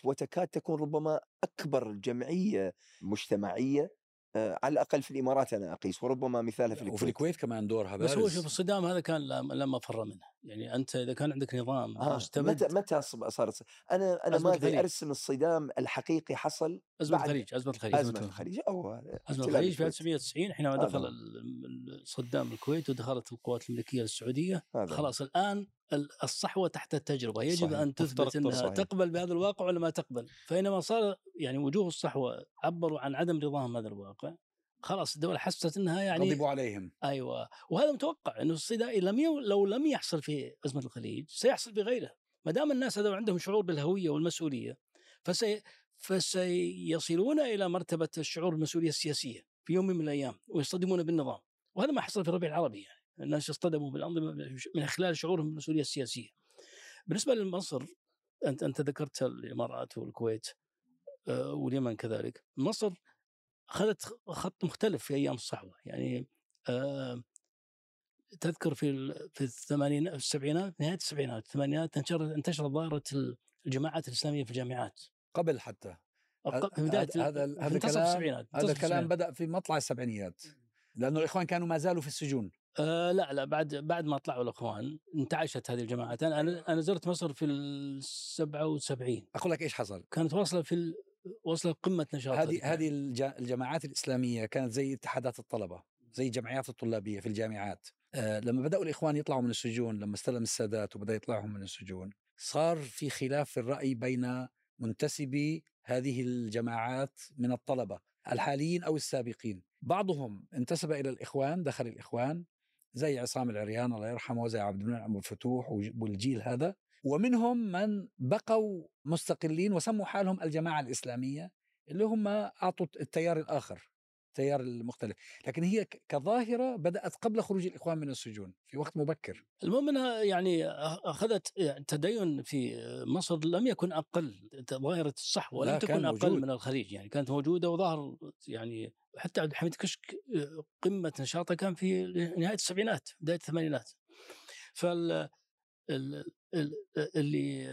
Speaker 3: وتكاد تكون ربما أكبر جمعية مجتمعية على الأقل في الإمارات أنا أقيس وربما مثالها في
Speaker 1: وفي
Speaker 3: الكويت
Speaker 1: الكويت كمان دورها
Speaker 2: بس هو
Speaker 1: بارز.
Speaker 2: شوف الصدام هذا كان لما لما فر منه يعني أنت إذا كان عندك نظام
Speaker 3: آه متى متى صارت أنا
Speaker 2: أنا
Speaker 3: ما أدري
Speaker 2: الخليج.
Speaker 3: أرسم الصدام الحقيقي حصل
Speaker 2: أزمة
Speaker 3: بعد
Speaker 2: الخليج أزمة الخليج
Speaker 3: أزمة
Speaker 4: أزمة
Speaker 3: الخليج
Speaker 2: أو
Speaker 3: أزمة
Speaker 2: الخليج في
Speaker 3: الكويت.
Speaker 2: 1990 حينما دخل
Speaker 3: هو.
Speaker 2: ال- ال- صدام الكويت ودخلت القوات الامريكيه للسعوديه
Speaker 3: هذا هو.
Speaker 2: خلاص الآن ال- الصحوة تحت التجربة يجب
Speaker 3: صحيح.
Speaker 2: أن تثبت إنها
Speaker 3: صحيح.
Speaker 2: تقبل بهذا الواقع ولا ما تقبل فاينما صار يعني وجوه الصحوة عبروا عن عدم رضاهم هذا الواقع خلاص الدولة حست إنها يعني
Speaker 1: غضبوا عليهم
Speaker 2: أيوه وهذا متوقع إنه الصدام لم يو لو لم يحصل في أزمة الخليج سيحصل في غيرها ما دام الناس هذول عندهم شعور بالهوية والمسؤولية فسي فسيصلون إلى مرتبة الشعور بالمسؤولية السياسية في يوم من الأيام ويصطدمون بالنظام وهذا ما حصل في الربيع العربي يعني الناس اصطدموا بالأنظمة من خلال شعورهم بالمسؤولية السياسية. بالنسبة لمصر أنت أنت ذكرت الإمارات والكويت آه، واليمن كذلك، مصر أخذت خط مختلف في أيام الصحوه يعني آه تذكر في في الثمانينات السبعينات نهاية السبعينات الثمانينات انتشرت انتشرت ظاهرة الجماعات الإسلامية في الجامعات.
Speaker 1: قبل حتى.
Speaker 2: أق- في بداية
Speaker 1: هذا هذا
Speaker 2: في
Speaker 1: هذا الكلام. بدأ في مطلع السبعينيات. لأنه الإخوان كانوا ما زالوا في السجون.
Speaker 2: آه لا لا بعد بعد ما طلعوا الأخوان انتعشت هذه الجماعات أنا أنا زرت مصر في ال 77
Speaker 1: أقول لك إيش حصل؟
Speaker 2: كانت واصلة في ال... واصلة قمة نشاطها
Speaker 1: هذه هذه الج- الجماعات الإسلامية كانت زي اتحادات الطلبة زي الجمعيات الطلابية في الجامعات. آه لما بدأوا الإخوان يطلعوا من السجون لما استلم السادات وبدأ يطلعهم من السجون صار في خلاف في الرأي بين منتسبي هذه الجماعات من الطلبة الحاليين أو السابقين. بعضهم انتسب إلى الإخوان دخل الإخوان زي عصام العريان الله يرحمه زي عبد المنعم أبو الفتوح والجيل هذا. ومنهم من بقوا مستقلين وسموا حالهم الجماعة الإسلامية اللي هم أعطوا التيار الآخر. التيار المختلف. لكن هي ك- كظاهرة بدأت قبل خروج الإخوان من السجون في وقت مبكر.
Speaker 2: المهم إنها يعني أخذت يعني التدين في مصر لم يكن أقل ظاهرة الصحوه
Speaker 1: لا،
Speaker 2: لم
Speaker 1: كان
Speaker 2: تكن أقل
Speaker 1: موجود.
Speaker 2: من الخليج. يعني كانت موجودة وظهر يعني حتى عبد الحميد كشك قمة نشاطة كان في نهاية السبعينات بداية الثمانينات. فال ال- ال- اللي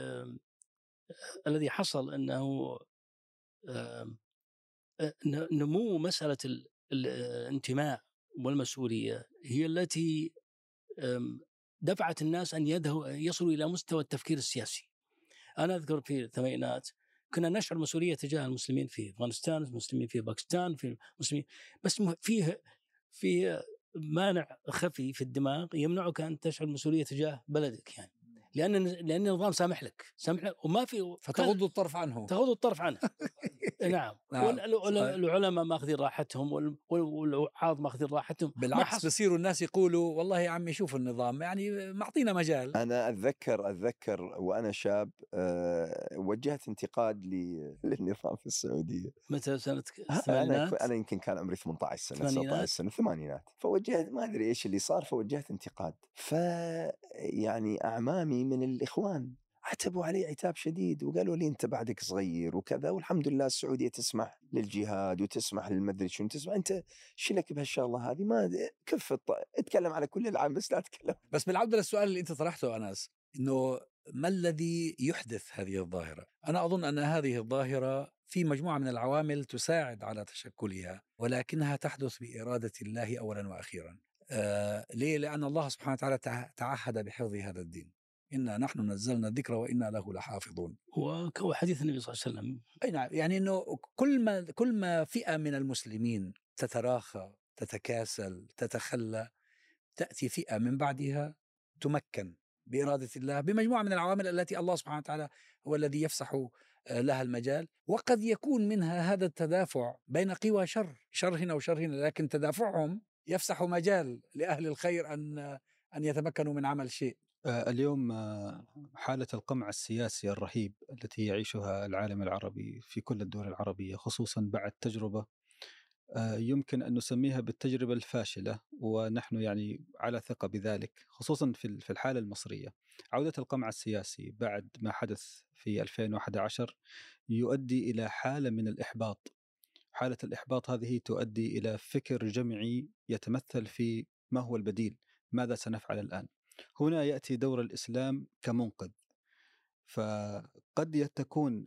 Speaker 2: الذي حصل ن- نمو مسألة ال- الانتماء والمسؤولية هي التي دفعت الناس أن يصلوا إلى مستوى التفكير السياسي. أنا أذكر في الثمانينات كنا نشعر مسؤولية تجاه المسلمين في أفغانستان، المسلمين في باكستان، في المسلمين بس فيه فيه مانع خفي في الدماغ يمنعك أن تشعر مسؤولية تجاه بلدك يعني. لأن لأن النظام سامح لك، سامح لك وما في
Speaker 1: فتغض الطرف عنه.
Speaker 2: تغض الطرف عنه. نعم.
Speaker 1: نعم،
Speaker 2: وال- وال-
Speaker 1: صحيح.
Speaker 2: العلماء ماخذين راحتهم وال- وال- والوعاظ ماخذين راحتهم.
Speaker 1: بالعكس. بصيروا الناس يقولوا والله يا عمي شوف النظام يعني معطينا مجال.
Speaker 3: أنا أتذكر أتذكر وأنا شاب أه وجهت انتقاد ل- للنظام في السعودية.
Speaker 2: متى سنة
Speaker 3: أنا
Speaker 2: الثمانينات؟
Speaker 3: أنا يمكن كان عمري 18 سنة 19
Speaker 2: الثمانينات؟
Speaker 3: سنة الثمانينات فوجهت ما أدري إيش اللي صار فوجهت انتقاد. ف يعني من الإخوان عتبوا علي عتاب شديد وقالوا لي أنت بعدك صغير وكذا والحمد لله السعودية تسمح للجهاد وتسمح للمدري شنو تسمح أنت شلك بهالشغلة هذه ما كف الط... اتكلم على كل العام بس لا تتكلم
Speaker 1: بس بالعودة للسؤال اللي أنت طرحته أنس إنه ما الذي يحدث هذه الظاهرة؟ أنا أظن أن هذه الظاهرة في مجموعة من العوامل تساعد على تشكلها ولكنها تحدث بإرادة الله اولا وأخيرا. آه ليه؟ لأن الله سبحانه وتعالى تع- تعهد بحفظ هذا الدين. انا نحن نزلنا الذكر وأنا له لحافظون.
Speaker 2: وحديث النبي صلى الله عليه وسلم.
Speaker 1: أي نعم يعني إنه كل ما كل ما فئة من المسلمين تتراخى تتكاسل تتخلى تأتي فئة من بعدها تمكن بإرادة الله بمجموعة من العوامل التي الله سبحانه وتعالى هو الذي يفسح آه، لها المجال. وقد يكون منها هذا التدافع بين قوى شر شر هنا وشر هنا لكن تدافعهم يفسح مجال لأهل الخير أن أن يتمكنوا من عمل شيء.
Speaker 4: آه، اليوم آه، حالة القمع السياسي الرهيب التي يعيشها العالم العربي في كل الدول العربية خصوصا بعد تجربة آه، يمكن أن نسميها بالتجربة الفاشلة ونحن يعني على ثقة بذلك خصوصا في الحالة المصرية. عودة القمع السياسي بعد ما حدث في 2011 يؤدي إلى حالة من الإحباط. حالة الإحباط هذه تؤدي إلى فكر جمعي يتمثل في ما هو البديل ماذا سنفعل الآن؟ هنا يأتي دور الإسلام كمنقذ. فقد تكون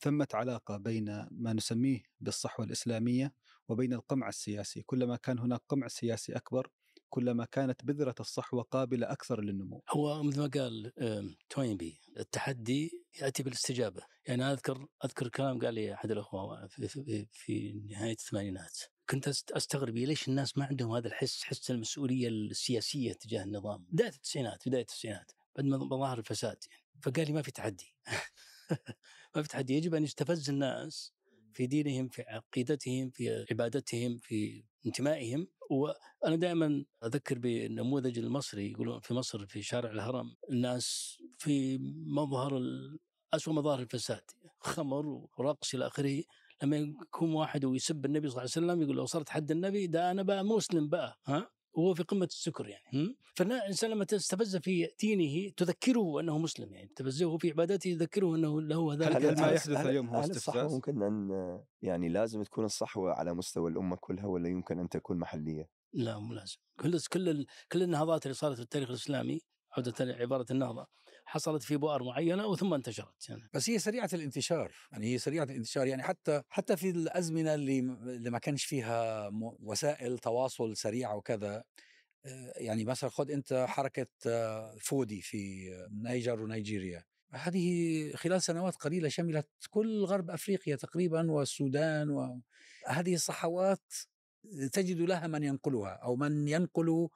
Speaker 4: ثمة علاقة بين ما نسميه بالصحوة الإسلامية وبين القمع السياسي. كلما كان هناك قمع سياسي أكبر كلما كانت بذرة الصحوة قابلة أكثر للنمو.
Speaker 2: هو مثل ما قال توينبي التحدي يأتي بالاستجابة. يعني أنا أذكر أذكر كلام قال لي أحد الأخوة في, في, في نهاية الثمانينات. كنت أستغرب ليش الناس ما عندهم هذا الحس حس المسؤولية السياسية تجاه النظام. بداية التسعينات بداية التسعينات بعد ما ظهر الفساد يعني. فقال لي ما في تحدي. ما في تحدي. يجب أن يستفز الناس في دينهم في عقيدتهم في عبادتهم في انتمائهم. وأنا دائما أذكر بالنموذج المصري يقولون في مصر في شارع الهرم الناس في مظهر أسوأ مظاهر الفساد خمر ورقص إلى آخره. لما يكون واحد ويسب النبي صلى الله عليه وسلم يقول لو صرت حد النبي ده أنا بقى مسلم بقى ها وهو في قمة السكر يعني؟ فالانسان لما تستفز في دينه تذكره أنه مسلم يعني تستفزه في عبادته يذكره أنه له ذلك
Speaker 4: هل ما
Speaker 3: هل-
Speaker 4: يحدث
Speaker 3: هل-
Speaker 4: اليوم هو استفزاز؟
Speaker 3: ممكن أن يعني لازم تكون الصحوة على مستوى الأمة كلها ولا يمكن أن تكون محلية؟
Speaker 2: لا مو لازم كل كل كل النهضات اللي صارت في التاريخ الإسلامي عودة عبارة النهضة حصلت في بؤر معينة وثم انتشرت. يعني.
Speaker 1: بس هي سريعة الانتشار يعني هي سريعة الانتشار. يعني حتى حتى في الأزمنة اللي اللي ما كانش فيها وسائل تواصل سريعة وكذا آه، يعني مثلا خذ أنت حركة آه، فودي في نيجر ونيجيريا. هذه خلال سنوات قليلة شملت كل غرب أفريقيا تقريبا والسودان وهذه الصحوات تجد لها من ينقلها أو من ينقل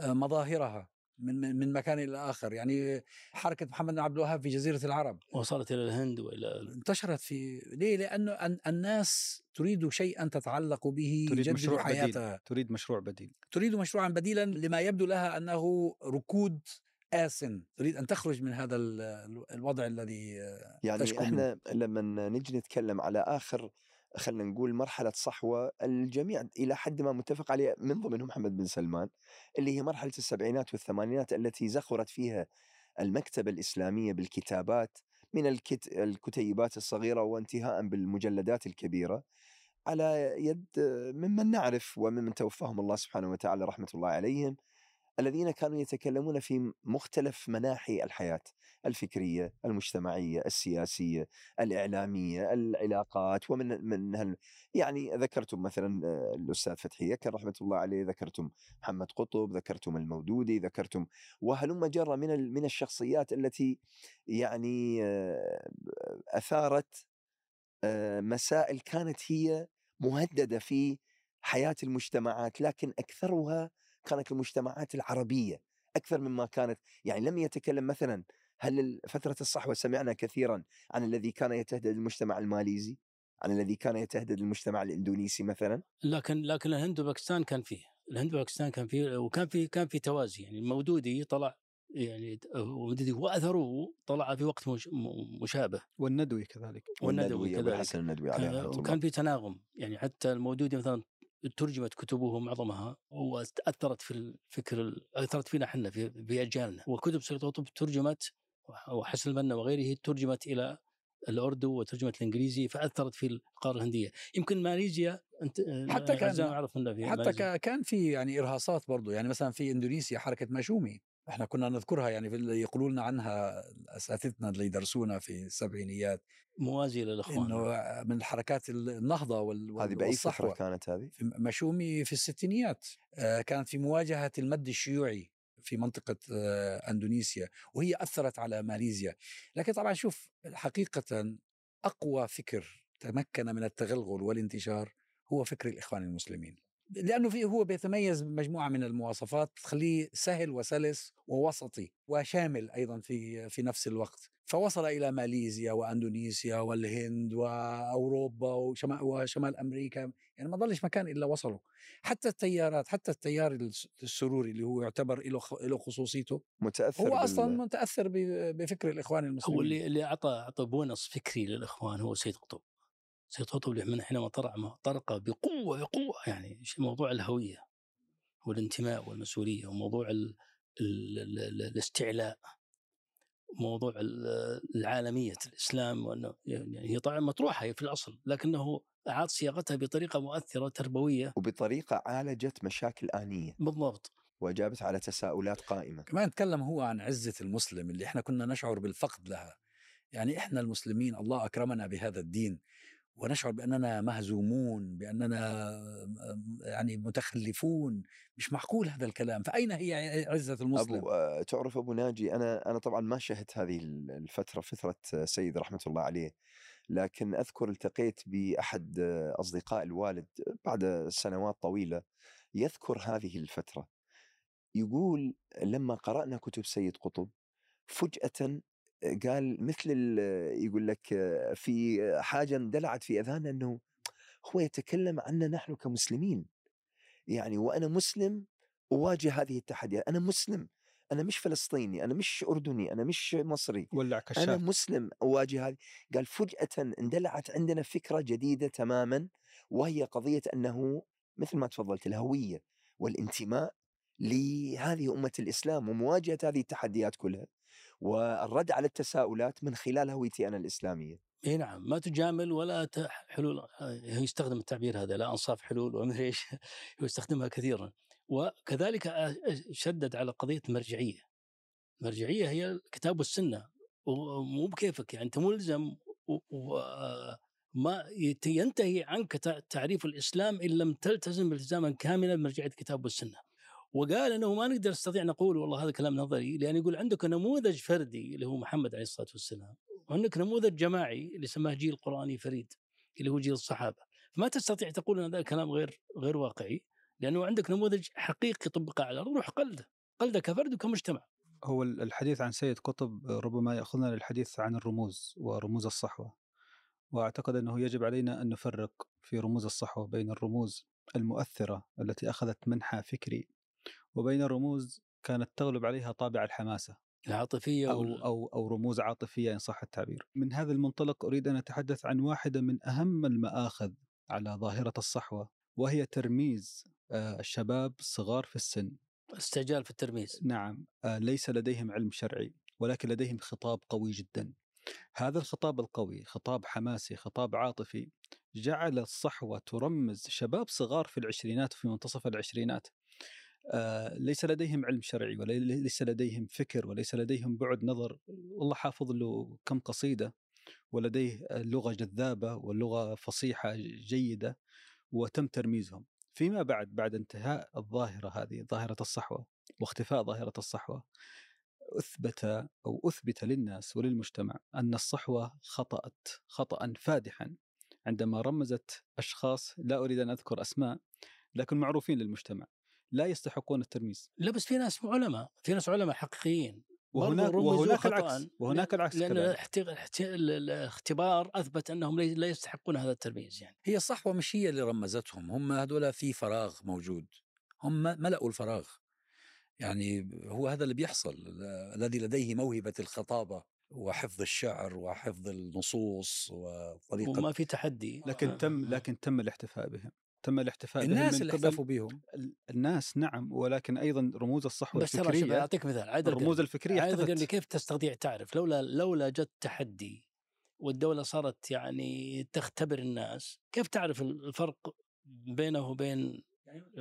Speaker 1: آه، مظاهرها. من من من مكان إلى آخر. يعني حركة محمد بن عبد الوهاب في جزيرة العرب.
Speaker 2: وصلت إلى الهند وإلى
Speaker 1: انتشرت في ليه؟ لأنه أن- الناس تريد شيئا تتعلق به
Speaker 4: تريد مشروع بديل.
Speaker 1: حياتها
Speaker 4: تريد مشروع بديل.
Speaker 1: تريد مشروعا بديلا لما يبدو لها أنه ركود آسن. تريد أن تخرج من هذا ال- ال- الوضع الذي
Speaker 3: يعني
Speaker 1: تشكو
Speaker 3: إحنا لما نجي نتكلم على آخر خلينا نقول مرحلة صحوة الجميع إلى حد ما متفق عليها من ضمنهم محمد بن سلمان اللي هي مرحلة السبعينات والثمانينات التي زخرت فيها المكتبة الإسلامية بالكتابات من الكت... الكتيبات الصغيرة وانتهاء بالمجلدات الكبيرة على يد ممن نعرف وممن توفاهم الله سبحانه وتعالى رحمة الله عليهم الذين كانوا يتكلمون في مختلف مناحي الحياة الفكرية، المجتمعية، السياسية، الإعلامية، العلاقات ومن من يعني ذكرتم مثلا آه، الأستاذ فتحي يكن رحمة الله عليه، ذكرتم محمد قطب، ذكرتم المودودي، ذكرتم وهلم جرى من من الشخصيات التي يعني آه، أثارت آه، مسائل كانت هي مهددة في حياة المجتمعات لكن أكثرها كانت المجتمعات العربية أكثر مما كانت. يعني لم يتكلم مثلا هل فتره الصحوة سمعنا كثيرا عن الذي كان يتهدد المجتمع الماليزي؟ عن الذي كان يتهدد المجتمع الإندونيسي مثلا؟
Speaker 2: لكن لكن الهند وباكستان كان فيه. الهند وباكستان كان فيه وكان في كان في توازي. يعني المودودي طلع يعني واثره طلع في وقت مشابه.
Speaker 4: والندوي كذلك.
Speaker 2: والندوي
Speaker 3: أبو
Speaker 2: كذلك.
Speaker 3: الندوي عليه
Speaker 2: وكان في تناغم. يعني حتى المودودي مثلا ترجمت كتبه معظمها وأثرت في الفكر ال- أثرت فينا إحنا في, في أجيالنا. وكتب سيد قطب ترجمت وحسن البنا وغيره ترجمت إلى الأردو وترجمت الإنجليزي فأثرت في القارة الهندية. يمكن ماليزيا أنت
Speaker 1: حتى كان-
Speaker 2: اعرف
Speaker 1: حتى
Speaker 2: ماليزيا.
Speaker 1: كا- كان في يعني إرهاصات برضو. يعني مثلا في إندونيسيا حركة ماشومي إحنا كنا نذكرها يعني في اللي يقولوا لنا عنها أساتذتنا اللي يدرسونا في السبعينيات
Speaker 2: موازي للإخوان
Speaker 1: إنه من حركات النهضة وال-
Speaker 3: هذه بأي
Speaker 1: فترة
Speaker 3: كانت هذه؟
Speaker 1: في مشومي في الستينيات آه، كانت في مواجهة المد الشيوعي في منطقة آه، أندونيسيا وهي أثرت على ماليزيا. لكن طبعا شوف حقيقة أقوى فكر تمكن من التغلغل والانتشار هو فكر الإخوان المسلمين. لأنه فيه هو بيتميز بمجموعة من المواصفات تخليه سهل وسلس ووسطي وشامل أيضا في في نفس الوقت. فوصل إلى ماليزيا وأندونيسيا والهند وأوروبا وشمال, وشمال أمريكا يعني ما ضلش مكان إلا وصلوا حتى التيارات حتى التيار الس- السروري اللي هو يعتبر له له خصوصيته
Speaker 3: متأثر
Speaker 1: هو
Speaker 3: بال-
Speaker 1: أصلا متأثر ب- بفكر الإخوان المسلمين.
Speaker 2: هو اللي اللي أعطى أعطى بونص فكري للإخوان هو سيد قطب. سيد قطب اللي من حينما طرق طرق بقوة بقوة يعني شيء موضوع الهوية والانتماء والمسؤولية وموضوع ال ال ال ال الاستعلاء موضوع ال- العالمية الإسلام وأنه يعني هي طبعا مطروحة هي في الأصل لكنه أعاد صياغتها بطريقة مؤثرة تربوية.
Speaker 3: وبطريقة عالجت مشاكل آنية.
Speaker 2: بالضبط.
Speaker 3: وأجابت على تساؤلات قائمة.
Speaker 1: كمان تكلم هو عن عزة المسلم اللي إحنا كنا نشعر بالفقد لها. يعني إحنا المسلمين الله أكرمنا بهذا الدين. ونشعر باننا مهزومون باننا يعني متخلفون. مش معقول هذا الكلام. فأين هي عزة المسلم؟
Speaker 3: ابو آه، تعرف أبو ناجي أنا أنا طبعا ما شهدت هذه ال- الفترة فترة سيد رحمة الله عليه لكن أذكر التقيت بأحد أصدقاء الوالد بعد سنوات طويلة يذكر هذه الفترة. يقول لما قرأنا كتب سيد قطب فجأة قال مثل يقول لك في حاجة اندلعت في أذهاننا إنه هو يتكلم عنا نحن كمسلمين. يعني وأنا مسلم أواجه هذه التحديات. أنا مسلم أنا مش فلسطيني أنا مش أردني أنا مش مصري
Speaker 4: ولع
Speaker 3: أنا
Speaker 4: كشاف.
Speaker 3: مسلم أواجه هذه قال فجأة اندلعت عندنا فكرة جديدة تماما وهي قضية أنه مثل ما تفضلت الهوية والانتماء لهذه أمة الإسلام ومواجهة هذه التحديات كلها. والرد على التساؤلات من خلال هويتي أنا الإسلامية.
Speaker 2: إي نعم ما تجامل ولا حلول آه، يستخدم التعبير هذا لا أنصاف حلول وما إيش يستخدمها كثيرا. وكذلك آه، شدد على قضية المرجعيه المرجعيه هي الكتاب والسنة. ومو بكيفك يعني أنت ملزم وما ينتهي عنك تع- تعريف الإسلام إن لم تلتزم التزاما كاملا بمرجعية الكتاب والسنة. وقال إنه ما نقدر نستطيع نقول والله هذا كلام نظري لأن يقول عندك نموذج فردي اللي هو محمد عليه الصلاة والسلام وعندك نموذج جماعي اللي سماه جيل قرآني فريد اللي هو جيل الصحابة. فما تستطيع تقول إن هذا الكلام غير غير واقعي لأنه عندك نموذج حقيقي طبقه على الأرض روح قلده قلده كفرد وكمجتمع.
Speaker 4: هو ال- الحديث عن سيد قطب ربما يأخذنا للحديث عن الرموز ورموز الصحوة. وأعتقد أنه يجب علينا أن نفرق في رموز الصحوة بين الرموز المؤثرة التي أخذت منحى فكري وبين الرموز كانت تغلب عليها طابع الحماسة
Speaker 2: العاطفية
Speaker 4: أو,
Speaker 2: وال-
Speaker 4: أو, أو رموز عاطفية إن صح التعبير. من هذا المنطلق أريد أن أتحدث عن واحدة من أهم المآخذ على ظاهرة الصحوة وهي ترميز آه، الشباب الصغار في السن.
Speaker 2: استعجال في الترميز.
Speaker 4: نعم آه، ليس لديهم علم شرعي ولكن لديهم خطاب قوي جدا. هذا الخطاب القوي خطاب حماسي خطاب عاطفي جعل الصحوة ترمز شباب صغار في العشرينات وفي منتصف العشرينات. ليس لديهم علم شرعي وليس لديهم فكر وليس لديهم بعد نظر. والله حافظ له كم قصيدة ولديه لغة جذابة ولغة فصيحة جيدة وتم ترميزهم. فيما بعد بعد انتهاء الظاهرة هذه ظاهرة الصحوة واختفاء ظاهرة الصحوة أثبت أو أثبت للناس وللمجتمع أن الصحوة خطأت خطأ فادحا. عندما رمزت أشخاص لا أريد أن أذكر أسماء لكن معروفين للمجتمع. لا يستحقون الترميز.
Speaker 2: لا بس في ناس علماء في ناس علماء حقيقيين.
Speaker 4: وهناك وهناك. العكس وهناك العكس
Speaker 2: لأن الاختبار أثبت أنهم لا يستحقون هذا الترميز يعني.
Speaker 1: هي مش هي اللي رمزتهم هم هذول في فراغ موجود. هم ملأوا الفراغ. يعني هو هذا اللي بيحصل ال- الذي لديه موهبة الخطابة وحفظ الشعر وحفظ النصوص وطريقة
Speaker 2: وما في تحدي.
Speaker 4: لكن تم لكن تم الاحتفاء بهم. تم الاحتفاء بهم
Speaker 1: الناس اللي احتفوا بهم
Speaker 4: ال- الناس نعم ولكن أيضا رموز الصحوة
Speaker 2: بس
Speaker 4: الفكرية
Speaker 2: أعطيك مثال عايد
Speaker 4: الرموز.
Speaker 2: الفكرية القرني
Speaker 4: اختفت
Speaker 2: كيف تستطيع تعرف لولا لولا جت تحدي والدولة صارت يعني تختبر الناس كيف تعرف الفرق بينه وبين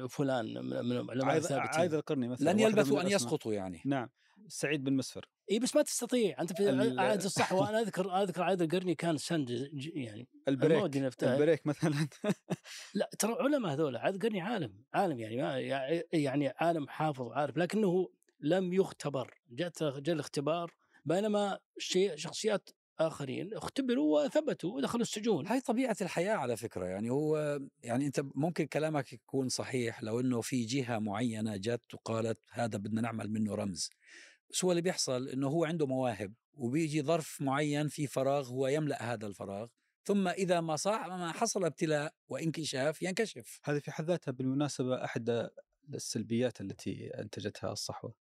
Speaker 2: فلان من العلماء الثابتين
Speaker 4: عايد القرني مثلا
Speaker 1: لن يلبثوا
Speaker 4: الأسماء.
Speaker 1: يسقطوا يعني
Speaker 4: نعم سعيد بن مسفر
Speaker 2: اي بس ما تستطيع. أنت في
Speaker 4: ال-
Speaker 2: عهد الصحوة. أنا أذكر أذكر عهد القرني كان سند يعني
Speaker 4: البريك البريك مثلا.
Speaker 2: لا ترى علماء هذول عاد قرني عالم عالم يعني ما يعني عالم حافظ عارف لكنه لم يختبر. جاءت جاء الاختبار بينما شيء شخصيات آخرين اختبروا وثبتوا ودخلوا السجون.
Speaker 1: هاي طبيعة الحياة على فكرة. يعني هو يعني أنت ممكن كلامك يكون صحيح لو أنه في جهة معينة جت وقالت هذا بدنا نعمل منه رمز. بس هو اللي بيحصل؟ أنه هو عنده مواهب وبيجي ظرف معين في فراغ هو يملأ هذا الفراغ ثم إذا ما صح ما حصل ابتلاء وانكشاف ينكشف.
Speaker 4: هذه في حد ذاتها بالمناسبة أحد السلبيات التي أنتجتها الصحوة.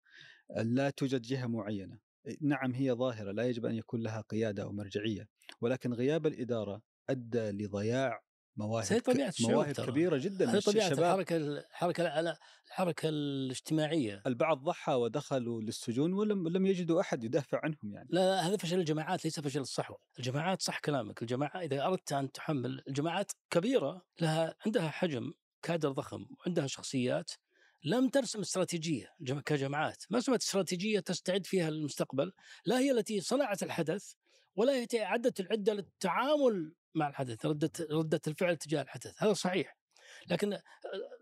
Speaker 4: لا توجد جهة معينة. نعم هي ظاهرة لا يجب أن يكون لها قيادة أو مرجعية ولكن غياب الإدارة أدى لضياع مواهب
Speaker 2: الشعوب
Speaker 4: مواهب
Speaker 2: ترى.
Speaker 4: كبيرة جدا
Speaker 2: هذه طبيعة
Speaker 4: الشباب
Speaker 2: الحركة الحركة على الحركة الاجتماعية.
Speaker 4: البعض ضحى ودخلوا للسجون ولم لم يجدوا أحد يدافع عنهم يعني.
Speaker 2: لا لا هذا فشل الجماعات ليس فشل الصحوة، الجماعات صح كلامك، الجماعة إذا أردت أن تحمل الجماعات كبيرة لها عندها حجم كادر ضخم وعندها شخصيات لم ترسم استراتيجية جم- كجماعات، ما رسمت استراتيجية تستعد فيها للمستقبل، لا هي التي صنعت الحدث ولا هي التي اعدت العدة للتعامل مع الحدث، ردة ردة الفعل تجاه الحدث، هذا صحيح. لكن آه،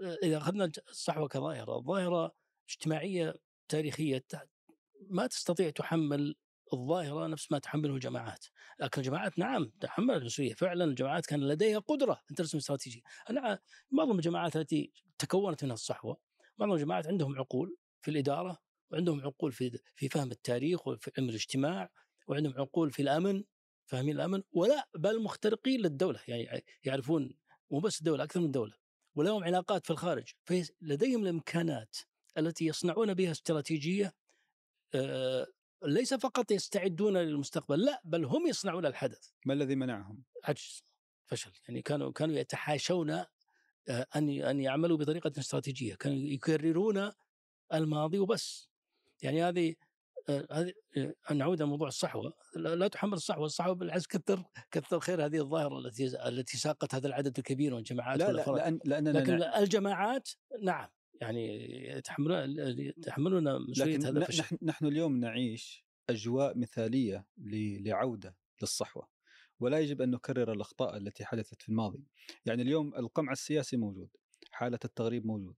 Speaker 2: آه، إذا أخذنا الصحوة كظاهرة، ظاهره اجتماعية تاريخية ت- ما تستطيع تحمل الظاهرة نفس ما تحمله الجماعات، لكن الجماعات نعم تحمل المسؤولية، فعلا الجماعات كان لديها قدرة أن ترسم استراتيجية، أنا معظم الجماعات التي تكونت منها الصحوة، معظم الجماعات عندهم عقول في الإدارة وعندهم عقول في في فهم التاريخ وفي علم الاجتماع وعندهم عقول في الأمن. فاهمين الأمن؟ ولا بل مخترقين للدولة يعني يعرفون مو بس الدولة أكثر من الدولة ولهم علاقات في الخارج. فلديهم الإمكانات التي يصنعون بها استراتيجية آه، ليس فقط يستعدون للمستقبل لا بل هم يصنعون الحدث.
Speaker 4: ما الذي منعهم؟
Speaker 2: عجز فشل. يعني كانوا كانوا يتحاشون آه، أن أن يعملوا بطريقة استراتيجية كانوا يكررون الماضي وبس. يعني هذه هذه آه، نعود إلى موضوع الصحوة. لا تحمل الصحوة الصحوة بالعكس كثر كثر خير هذه الظاهرة التي التي ساقت هذا العدد الكبير من الجماعات
Speaker 4: لا لا. لأن لأننا
Speaker 2: لكن
Speaker 4: نع-
Speaker 2: الجماعات نعم يعني يتحملون يتحملون مسؤوليه هذا الفشل
Speaker 4: نحن نحن اليوم نعيش أجواء مثالية لعودة للصحوة. ولا يجب أن نكرر الأخطاء التي حدثت في الماضي. يعني اليوم القمع السياسي موجود حالة التغريب موجود.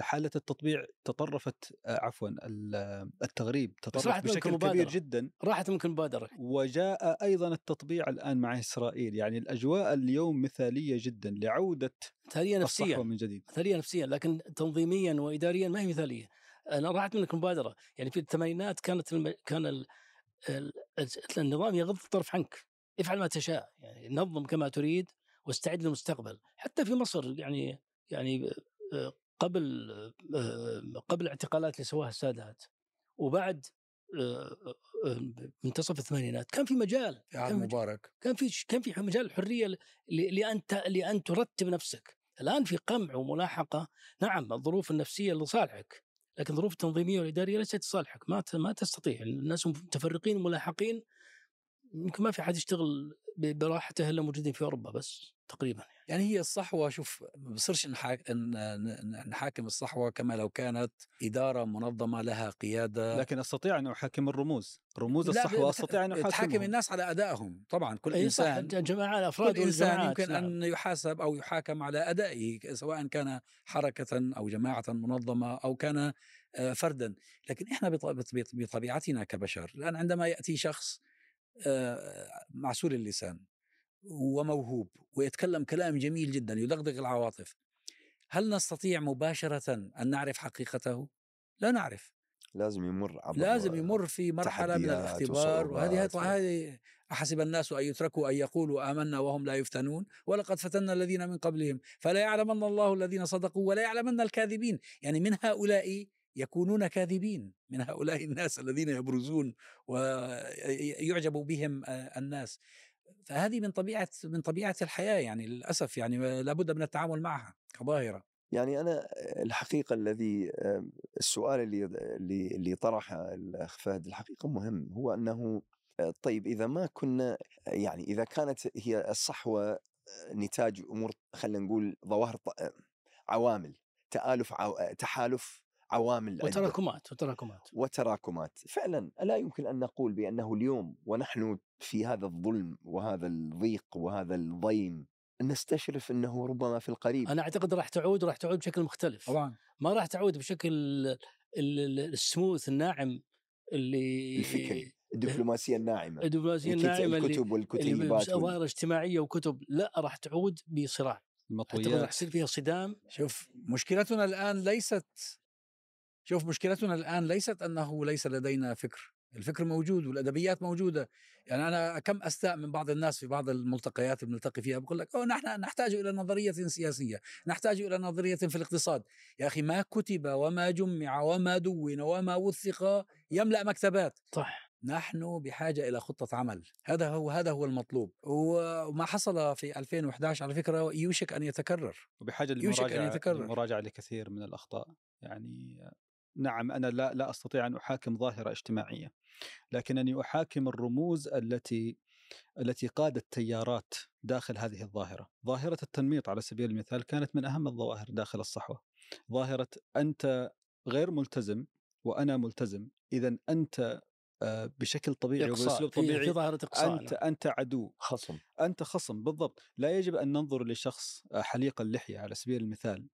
Speaker 4: حالة التطبيع تطرفت آه، عفوا ال- التغريب تطرف بشكل كبير
Speaker 2: مبادرة.
Speaker 4: جدا.
Speaker 2: راحت منكم مبادره
Speaker 4: وجاء أيضا التطبيع الآن مع إسرائيل. يعني الأجواء اليوم مثالية جدا لعودة
Speaker 2: مثالية نفسيا.
Speaker 4: الصحوة من جديد.
Speaker 2: مثالية نفسيا لكن تنظيميا واداريا ما هي مثالية. أنا راحت منك مبادره يعني في الثمانينات كانت الم... كان ال... ال... النظام يغض الطرف عنك. افعل ما تشاء. يعني نظم كما تريد واستعد للمستقبل. حتى في مصر يعني يعني آه، قبل آه، قبل الاعتقالات اللي سواها السادات وبعد آه، آه، منتصف الثمانينات كان في مجال
Speaker 1: في
Speaker 2: كان في
Speaker 1: مبارك.
Speaker 2: كان في كان في مجال الحرية لأن لأن ترتب نفسك. الآن في قمع وملاحقة نعم الظروف النفسية لصالحك لكن الظروف التنظيميه والاداريه ليست لصالحك ما ما تستطيع. الناس متفرقين وملاحقين يمكن ما في حد يشتغل براحته إلا موجودين في أوروبا بس. تقريبا
Speaker 1: يعني. هي الصحوة شوف ما بصيرش نحاكم الصحوة كما لو كانت إدارة منظمة لها قيادة.
Speaker 4: لكن أستطيع أن أحاكم الرموز. رموز الصحوة
Speaker 1: بت-
Speaker 4: أستطيع أن
Speaker 1: تحاكم الناس على أدائهم طبعا. كل إنسان
Speaker 2: الجماعه الافراد
Speaker 1: كل إنسان يمكن
Speaker 2: نعم.
Speaker 1: أن يحاسب أو يحاكم على أدائه سواء كان حركة أو جماعة منظمة أو كان آه، فردا. لكن إحنا بط- بط- بط- بطبيعتنا كبشر الآن عندما يأتي شخص آه، معسول اللسان وموهوب ويتكلم كلام جميل جدا يدغدغ العواطف. هل نستطيع مباشرة أن نعرف حقيقته؟ لا نعرف.
Speaker 3: لازم يمر عبر
Speaker 1: لازم يمر في مرحلة من الاختبار وهذه هذه أحسب الناس أن يتركوا أن يقولوا آمنا وهم لا يفتنون. ولقد فتنا الذين من قبلهم فلا يعلمن الله الذين صدقوا ولا يعلمن الكاذبين. يعني من هؤلاء يكونون كاذبين؟ من هؤلاء الناس الذين يبرزون ويعجب بهم آه، الناس. فهذه من طبيعة من طبيعة الحياة يعني للأسف يعني لابد من التعامل معها كظاهرة.
Speaker 3: يعني أنا الحقيقة الذي السؤال اللي اللي اللي طرحه الأخ فهد الحقيقة مهم هو أنه طيب إذا ما كنا يعني إذا كانت هي الصحوة نتاج أمور خلينا نقول ظواهر عوامل تآلف عو... تحالف عوامل.
Speaker 2: وتراكمات وتراكمات.
Speaker 3: وتراكمات. فعلا لا يمكن أن نقول بأنه اليوم ونحن في هذا الظلم وهذا الضيق وهذا الضيم نستشرف أنه ربما في القريب.
Speaker 2: أنا أعتقد راح تعود وراح تعود بشكل مختلف.
Speaker 1: طبعا.
Speaker 2: ما راح تعود بشكل ال- ال- السموث الناعم اللي
Speaker 3: الفكري الدبلوماسية الناعمة. الدبلوماسية
Speaker 2: الناعمة اللي
Speaker 3: الكتب
Speaker 2: اللي
Speaker 3: والكتيبات وال-
Speaker 2: ظاهره اجتماعية وكتب. لا راح تعود بصراع. أعتقد راح
Speaker 4: المطويات
Speaker 2: يصير فيها صدام.
Speaker 1: شوف مشكلتنا الآن ليست شوف مشكلتنا الآن ليست أنه ليس لدينا فكر. الفكر موجود والأدبيات موجودة. يعني أنا كم أستاء من بعض الناس في بعض الملتقيات اللي بنلتقي فيها بقول لك أوه نحن نحتاج إلى نظرية سياسية نحتاج إلى نظرية في الاقتصاد. يا أخي ما كتب وما جمع وما دون وما وثق يملأ مكتبات.
Speaker 2: صح.
Speaker 1: نحن بحاجة إلى خطة عمل. هذا هو هذا هو المطلوب. وما حصل في 2011 على فكرة يوشك أن يتكرر.
Speaker 4: وبحاجة
Speaker 1: يوشك أن يتكرر.
Speaker 4: للمراجعة لكثير من الأخطاء. يعني نعم أنا لا لا أستطيع أن أحاكم ظاهرة اجتماعية لكنني أحاكم الرموز التي التي قادت تيارات داخل هذه الظاهرة، ظاهرة التنميط على سبيل المثال كانت من أهم الظواهر داخل الصحوة. ظاهرة أنت غير ملتزم وأنا ملتزم، اذا أنت بشكل طبيعي وباسلوب
Speaker 2: في, في
Speaker 4: طبيعي
Speaker 2: ظاهرة إقصاء
Speaker 4: أنت
Speaker 2: نعم.
Speaker 4: أنت عدو
Speaker 3: خصم.
Speaker 4: أنت خصم بالضبط. لا يجب أن ننظر لشخص آه، حليق اللحية على سبيل المثال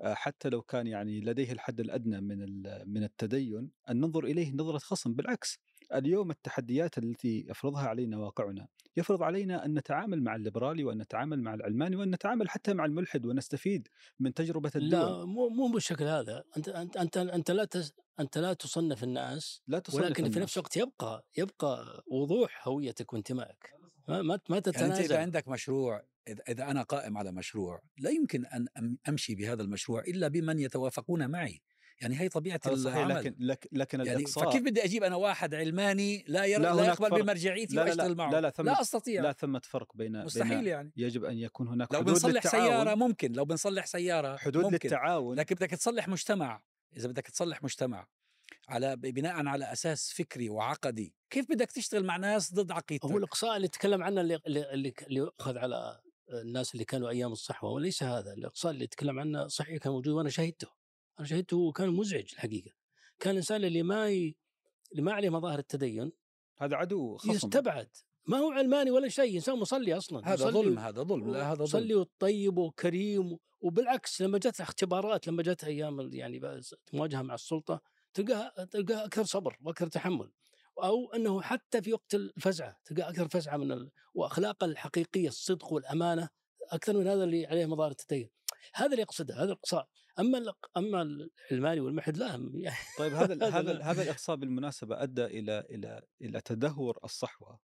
Speaker 4: آه، حتى لو كان يعني لديه الحد الأدنى من من التدين أن ننظر إليه نظرة خصم بالعكس. اليوم التحديات التي يفرضها علينا واقعنا يفرض علينا أن نتعامل مع الليبرالي وأن نتعامل مع العلماني وأن نتعامل حتى مع الملحد ونستفيد من تجربة الدول.
Speaker 2: لا مو مو بالشكل هذا. أنت أنت أنت, أنت لا تس أنت لا تصنف الناس
Speaker 4: لا تصنف
Speaker 2: ولكن في
Speaker 4: الناس.
Speaker 2: نفس الوقت يبقى يبقى وضوح هويتك وانتمائك ما ما, ما
Speaker 1: يعني أنت إذا
Speaker 2: تتنازل
Speaker 1: عندك مشروع إذا إذا أنا قائم على مشروع لا يمكن أن أم- أمشي بهذا المشروع إلا بمن يتوافقون معي. يعني هي طبيعة
Speaker 4: هذا صحيح
Speaker 1: العمل.
Speaker 4: لكن لك لكن
Speaker 1: يعني
Speaker 4: الإقصاء
Speaker 1: فكيف بدي أجيب أنا واحد علماني لا ير...
Speaker 4: لا
Speaker 1: لا, يقبل
Speaker 4: فرق.
Speaker 1: بمرجعيتي
Speaker 4: لا لا
Speaker 1: واشتغل
Speaker 4: لا,
Speaker 1: معه.
Speaker 4: لا لا ثم
Speaker 1: لا أستطيع.
Speaker 4: لا ثمة فرق بين
Speaker 1: مستحيل
Speaker 4: بين
Speaker 1: يعني.
Speaker 4: يجب أن يكون هناك
Speaker 1: لو
Speaker 4: حدود
Speaker 1: بنصلح
Speaker 4: للتعاون.
Speaker 1: سيارة ممكن لو بنصلح سيارة
Speaker 4: حدود
Speaker 1: ممكن.
Speaker 4: للتعاون.
Speaker 1: لكن بدك تصلح مجتمع. إذا بدك تصلح مجتمع على بناء على أساس فكري وعقدي كيف بدك تشتغل مع ناس ضد عقيدتك؟
Speaker 2: هو الإقصاء اللي تكلم عنه اللي اللي اللي اللي يؤخذ على الناس اللي كانوا أيام الصحوة وليس هذا. الإقصاء اللي تكلم عنه صحيح كان موجود وأنا شهدته أنا شهدته وكان مزعج الحقيقة. كان الإنسان اللي ما ي... اللي ما عليه مظاهر التدين
Speaker 4: هذا عدو خصم.
Speaker 2: يستبعد. ما هو علماني ولا شيء إنسان مصلي أصلا
Speaker 1: هذا ظلم هذا ظلم لا هذا
Speaker 2: مصلي
Speaker 1: ظلم
Speaker 2: وطيب وكريم وبالعكس لما جت اختبارات لما جت أيام يعني مواجهه مع السلطة تلقاها تلقاها أكثر صبر وأكثر تحمل. أو أنه حتى في وقت الفزعة تلقى أكثر فزعة من ال... واخلاقه الحقيقية الصدق والأمانة أكثر من هذا اللي عليه مظاهر التدين. هذا اللي يقصده هذا الإقصاء. أما أما العلماني والملحد لا يعني
Speaker 4: طيب هذا
Speaker 2: هذا
Speaker 4: هذا
Speaker 2: لا.
Speaker 4: هذا الإقصاء بالمناسبة أدى إلى إلى إلى تدهور الصحوة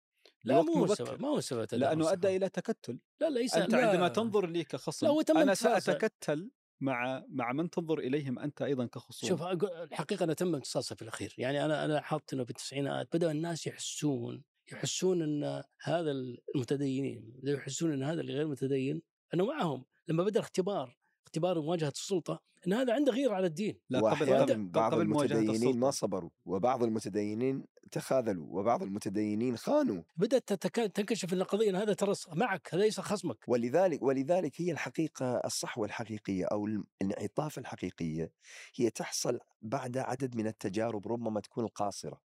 Speaker 2: لا مو. السبب ما هو السبب تدهور
Speaker 4: لأنه أدى
Speaker 2: الصحة.
Speaker 4: إلى تكتل
Speaker 2: لا ليس
Speaker 4: أنت
Speaker 2: لا.
Speaker 4: عندما تنظر لي كخصم
Speaker 2: لا، هو أنا.
Speaker 4: سأتكتل مع مع من تنظر إليهم أنت أيضا كخصوم
Speaker 2: شوف الحقيقة أنا تم امتصاصها في الأخير يعني أنا أنا لاحظت إنه في التسعينات بدأ الناس يحسون يحسون إن هذا المتدينين يحسون إن هذا اللي غير متدين إنه معهم لما بدأ الاختبار اختبار مواجهة السلطة إن هذا عنده غيره على الدين.
Speaker 4: لا قبل
Speaker 3: بعض
Speaker 4: قبل
Speaker 3: المتدينين ما صبروا وبعض المتدينين تخاذلوا وبعض المتدينين خانوا.
Speaker 2: بدأت تتك- تنكشف إن القضية هذا ترى معك هذا ليس خصمك.
Speaker 3: ولذلك ولذلك هي الحقيقة الصحوه الحقيقيه أو الانعطاف الحقيقية هي تحصل بعد عدد من التجارب ربما تكون القاصرة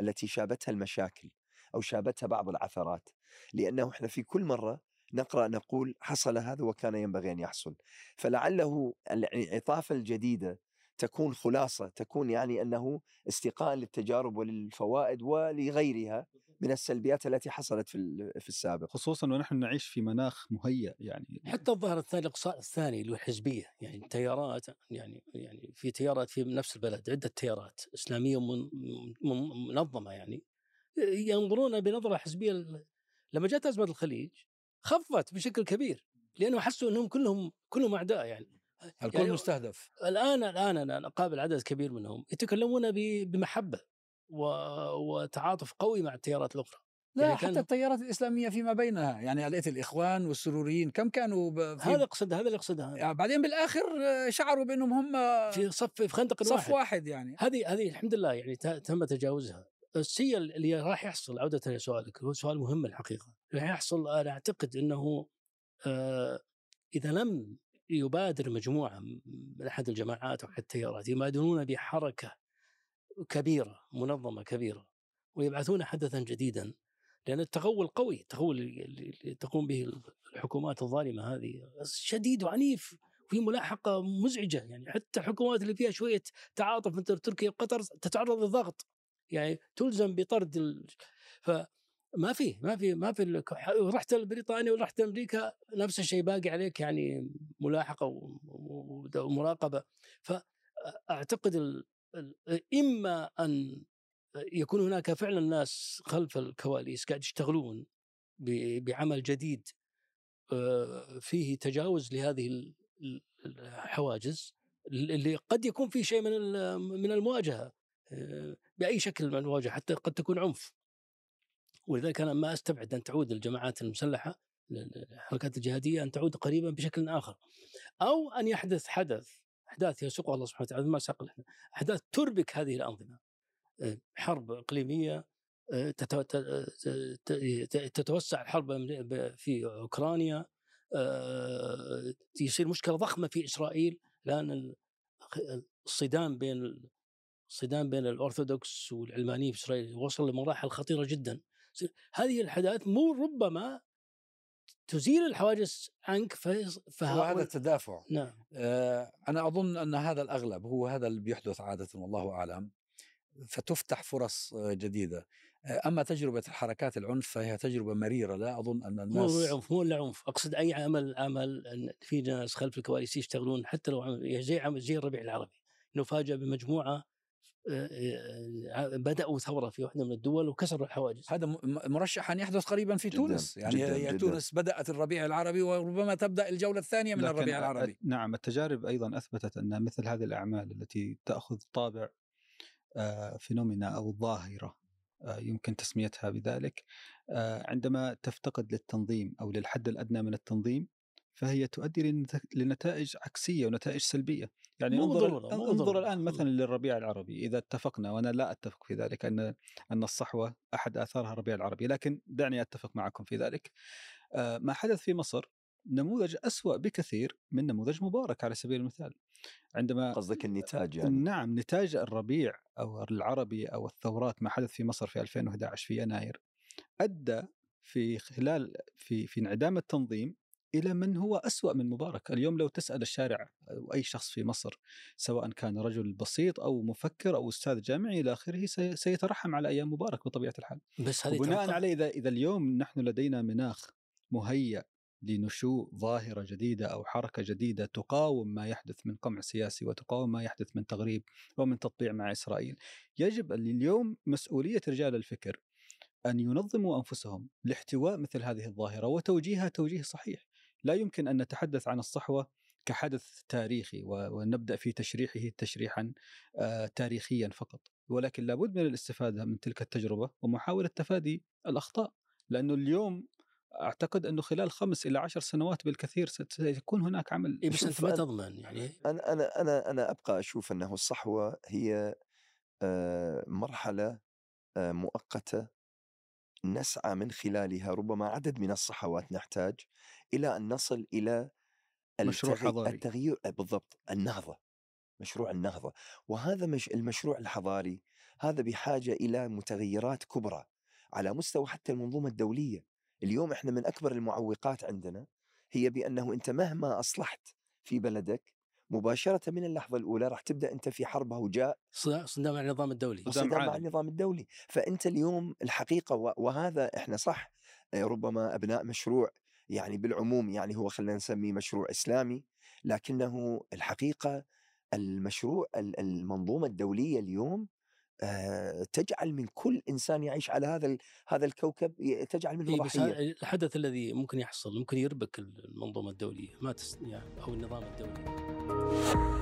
Speaker 3: التي شابتها المشاكل أو شابتها بعض العثرات. لأنه إحنا في كل مرة نقرأ نقول حصل هذا وكان ينبغي أن يحصل. فلعله الانعطاف الجديدة تكون خلاصة تكون يعني أنه استقاء للتجارب وللفوائد ولغيرها من السلبيات التي حصلت في ال- في السابق.
Speaker 4: خصوصا ونحن نعيش في مناخ مهيأ يعني
Speaker 2: حتى الظاهر الثاني الاقصاء الثاني اللي هو الحزبيه يعني تيارات يعني يعني في تيارات في نفس البلد عدة تيارات إسلامية من من- منظمة يعني ينظرون بنظرة حزبية لما جاءت أزمة الخليج خفت بشكل كبير لأنه حسوا إنهم كلهم كلهم أعداء يعني.
Speaker 1: الكل
Speaker 2: يعني
Speaker 1: مستهدف.
Speaker 2: الآن الآن أنا اقابل عدد كبير منهم يتكلمون بمحبة و- وتعاطف قوي مع التيارات الأخرى.
Speaker 1: لا
Speaker 2: يعني كان-
Speaker 1: حتى التيارات الإسلامية فيما بينها يعني لقيت الإخوان والسروريين كم كانوا ب- في
Speaker 2: هذا أقصد هذا اللي أقصده.
Speaker 1: يعني بعدين بالآخر آه، شعروا بأنهم هم
Speaker 2: في صف في خندق
Speaker 1: صف
Speaker 2: واحد.
Speaker 1: واحد يعني.
Speaker 2: هذه هذه الحمد لله يعني تم تجاوزها. الشيء اللي راح يحصل عودة لسؤالك هو سؤال مهم الحقيقة. راح يحصل أنا أعتقد أنه آه، إذا لم يبادر مجموعة من أحد الجماعات أو أحد التيارات يبادرون بحركة كبيرة منظمة كبيرة ويبعثون حدثا جديدا لأن التغول قوي التغول اللي تقوم به الحكومات الظالمة هذه شديد وعنيف وفي ملاحقة مزعجة يعني حتى الحكومات اللي فيها شوية تعاطف مثل تركيا وقطر تتعرض للضغط. يعني تلزم بطرد ال... فما في ما في ما في رحت لبريطانيا ورحت أمريكا نفس الشيء باقي عليك يعني ملاحقة ومراقبه فاعتقد. إما أن يكون هناك فعلا ناس خلف الكواليس قاعد يشتغلون. بعمل جديد آه، فيه تجاوز لهذه ال- ال- الحواجز اللي قد يكون في شيء من من المواجهة بأي شكل من المواجهه حتى قد تكون عنف. ولذلك أنا ما أستبعد أن تعود الجماعات المسلحة الحركات الجهادية أن تعود قريبا بشكل آخر. أو أن يحدث حدث أحداث يسوقها الله سبحانه وتعالى ما ساق أحداث تربك هذه الأنظمة. آه، حرب إقليمية آه، تتوسع الحرب في أوكرانيا. آه، يصير مشكلة ضخمة في إسرائيل. لأن ال- الصدام بين الصدام بين الأرثوذكس والعلمانيين في إسرائيل وصل لمراحل خطيرة جدا. هذه الحدث مو ربما تزيل الحواجز عنك فهذا
Speaker 1: وهذا التدافع.
Speaker 2: نعم.
Speaker 1: آه، أنا أظن أن هذا الأغلب هو هذا اللي بيحدث عادة والله أعلم فتفتح فرص آه، جديدة. آه، أما تجربة الحركات العنف فهي تجربة مريرة. لا أظن أن
Speaker 2: مو
Speaker 1: الناس
Speaker 2: مو الا عنف. أقصد أي عمل عمل أن في ناس خلف الكواليس يشتغلون حتى لو عمل زي عمل زي الربيع العربي. نفاجأ بمجموعة آه، بدأوا ثورة في واحدة من الدول وكسروا الحواجز.
Speaker 1: هذا مرشح أن يحدث قريبا في
Speaker 3: جداً،
Speaker 1: تونس. يعني
Speaker 3: جداً،
Speaker 1: هي
Speaker 3: جداً.
Speaker 1: تونس بدأت الربيع العربي وربما تبدأ الجولة الثانية من الربيع العربي.
Speaker 4: نعم التجارب أيضا أثبتت أن مثل هذه الأعمال التي تأخذ طابع آه، فينومينا أو ظاهرة آه، يمكن تسميتها بذلك آه، عندما تفتقد للتنظيم أو للحد الأدنى من التنظيم فهي تؤدي لنت- لنتائج عكسية ونتائج سلبية. يعني انظر انظر. الآن مثلا للربيع العربي. إذا اتفقنا وأنا لا أتفق في ذلك أن أن الصحوة أحد آثارها الربيع العربي لكن دعني أتفق معكم في ذلك. آه، ما حدث في مصر نموذج أسوأ بكثير من نموذج مبارك على سبيل المثال. عندما
Speaker 3: قصدك النتاج يعني.
Speaker 4: نعم نتاج الربيع أو العربي أو الثورات ما حدث في مصر في 2011 في يناير أدى في خلال في في انعدام التنظيم إلى من هو أسوأ من مبارك، اليوم لو تسأل الشارع أي شخص في مصر سواء كان رجل بسيط أو مفكر أو أستاذ جامعي إلى آخره سي- سيترحم على أيام مبارك بطبيعة الحال.
Speaker 2: بس هذه تنطبق-
Speaker 4: عليه إذا إذا اليوم نحن لدينا مناخ مهيأ لنشوء ظاهرة جديدة أو حركة جديدة تقاوم ما يحدث من قمع سياسي وتقاوم ما يحدث من تغريب ومن تطبيع مع إسرائيل، يجب أن اليوم مسؤولية رجال الفكر أن ينظموا أنفسهم لاحتواء مثل هذه الظاهرة وتوجيهها توجيه صحيح، لا يمكن أن نتحدث عن الصحوة كحدث تاريخي ونبدأ في تشريحه تشريحا تاريخيا فقط، ولكن لابد من الاستفادة من تلك التجربة ومحاولة تفادي الأخطاء، لأنه اليوم أعتقد أنه خلال خمس إلى عشر سنوات بالكثير سيكون هناك عمل.
Speaker 2: إيه بس أنت ما تضمن يعني.
Speaker 3: أنا أنا أنا أنا أبقى أشوف أنه الصحوة هي مرحلة مؤقتة نسعى من خلالها ربما عدد من الصحوات نحتاج إلى أن نصل إلى
Speaker 4: مشروع
Speaker 3: التغي-
Speaker 4: حضاري.
Speaker 3: التغيير بالضبط النهضة مشروع النهضة وهذا مش المشروع الحضاري هذا بحاجة إلى متغيرات كبرى على مستوى حتى المنظومة الدولية اليوم إحنا من أكبر المعوقات عندنا هي بأنه أنت مهما أصلحت في بلدك مباشرة من اللحظة الأولى راح تبدأ أنت في حرب هوجاء
Speaker 2: صدام صدام مع النظام الدولي
Speaker 4: صدام
Speaker 3: مع. النظام الدولي فأنت اليوم الحقيقة و- وهذا إحنا صح آه، ربما أبناء مشروع يعني بالعموم يعني هو خلينا نسميه مشروع إسلامي لكنه الحقيقة المشروع ال- المنظومة الدولية اليوم تجعل من كل إنسان يعيش على هذا هذا الكوكب تجعل منه
Speaker 2: إيه
Speaker 3: ضحية.
Speaker 2: هذا الحدث الذي ممكن يحصل ممكن يربك المنظومة الدولية ما تس... يعني أو النظام الدولي.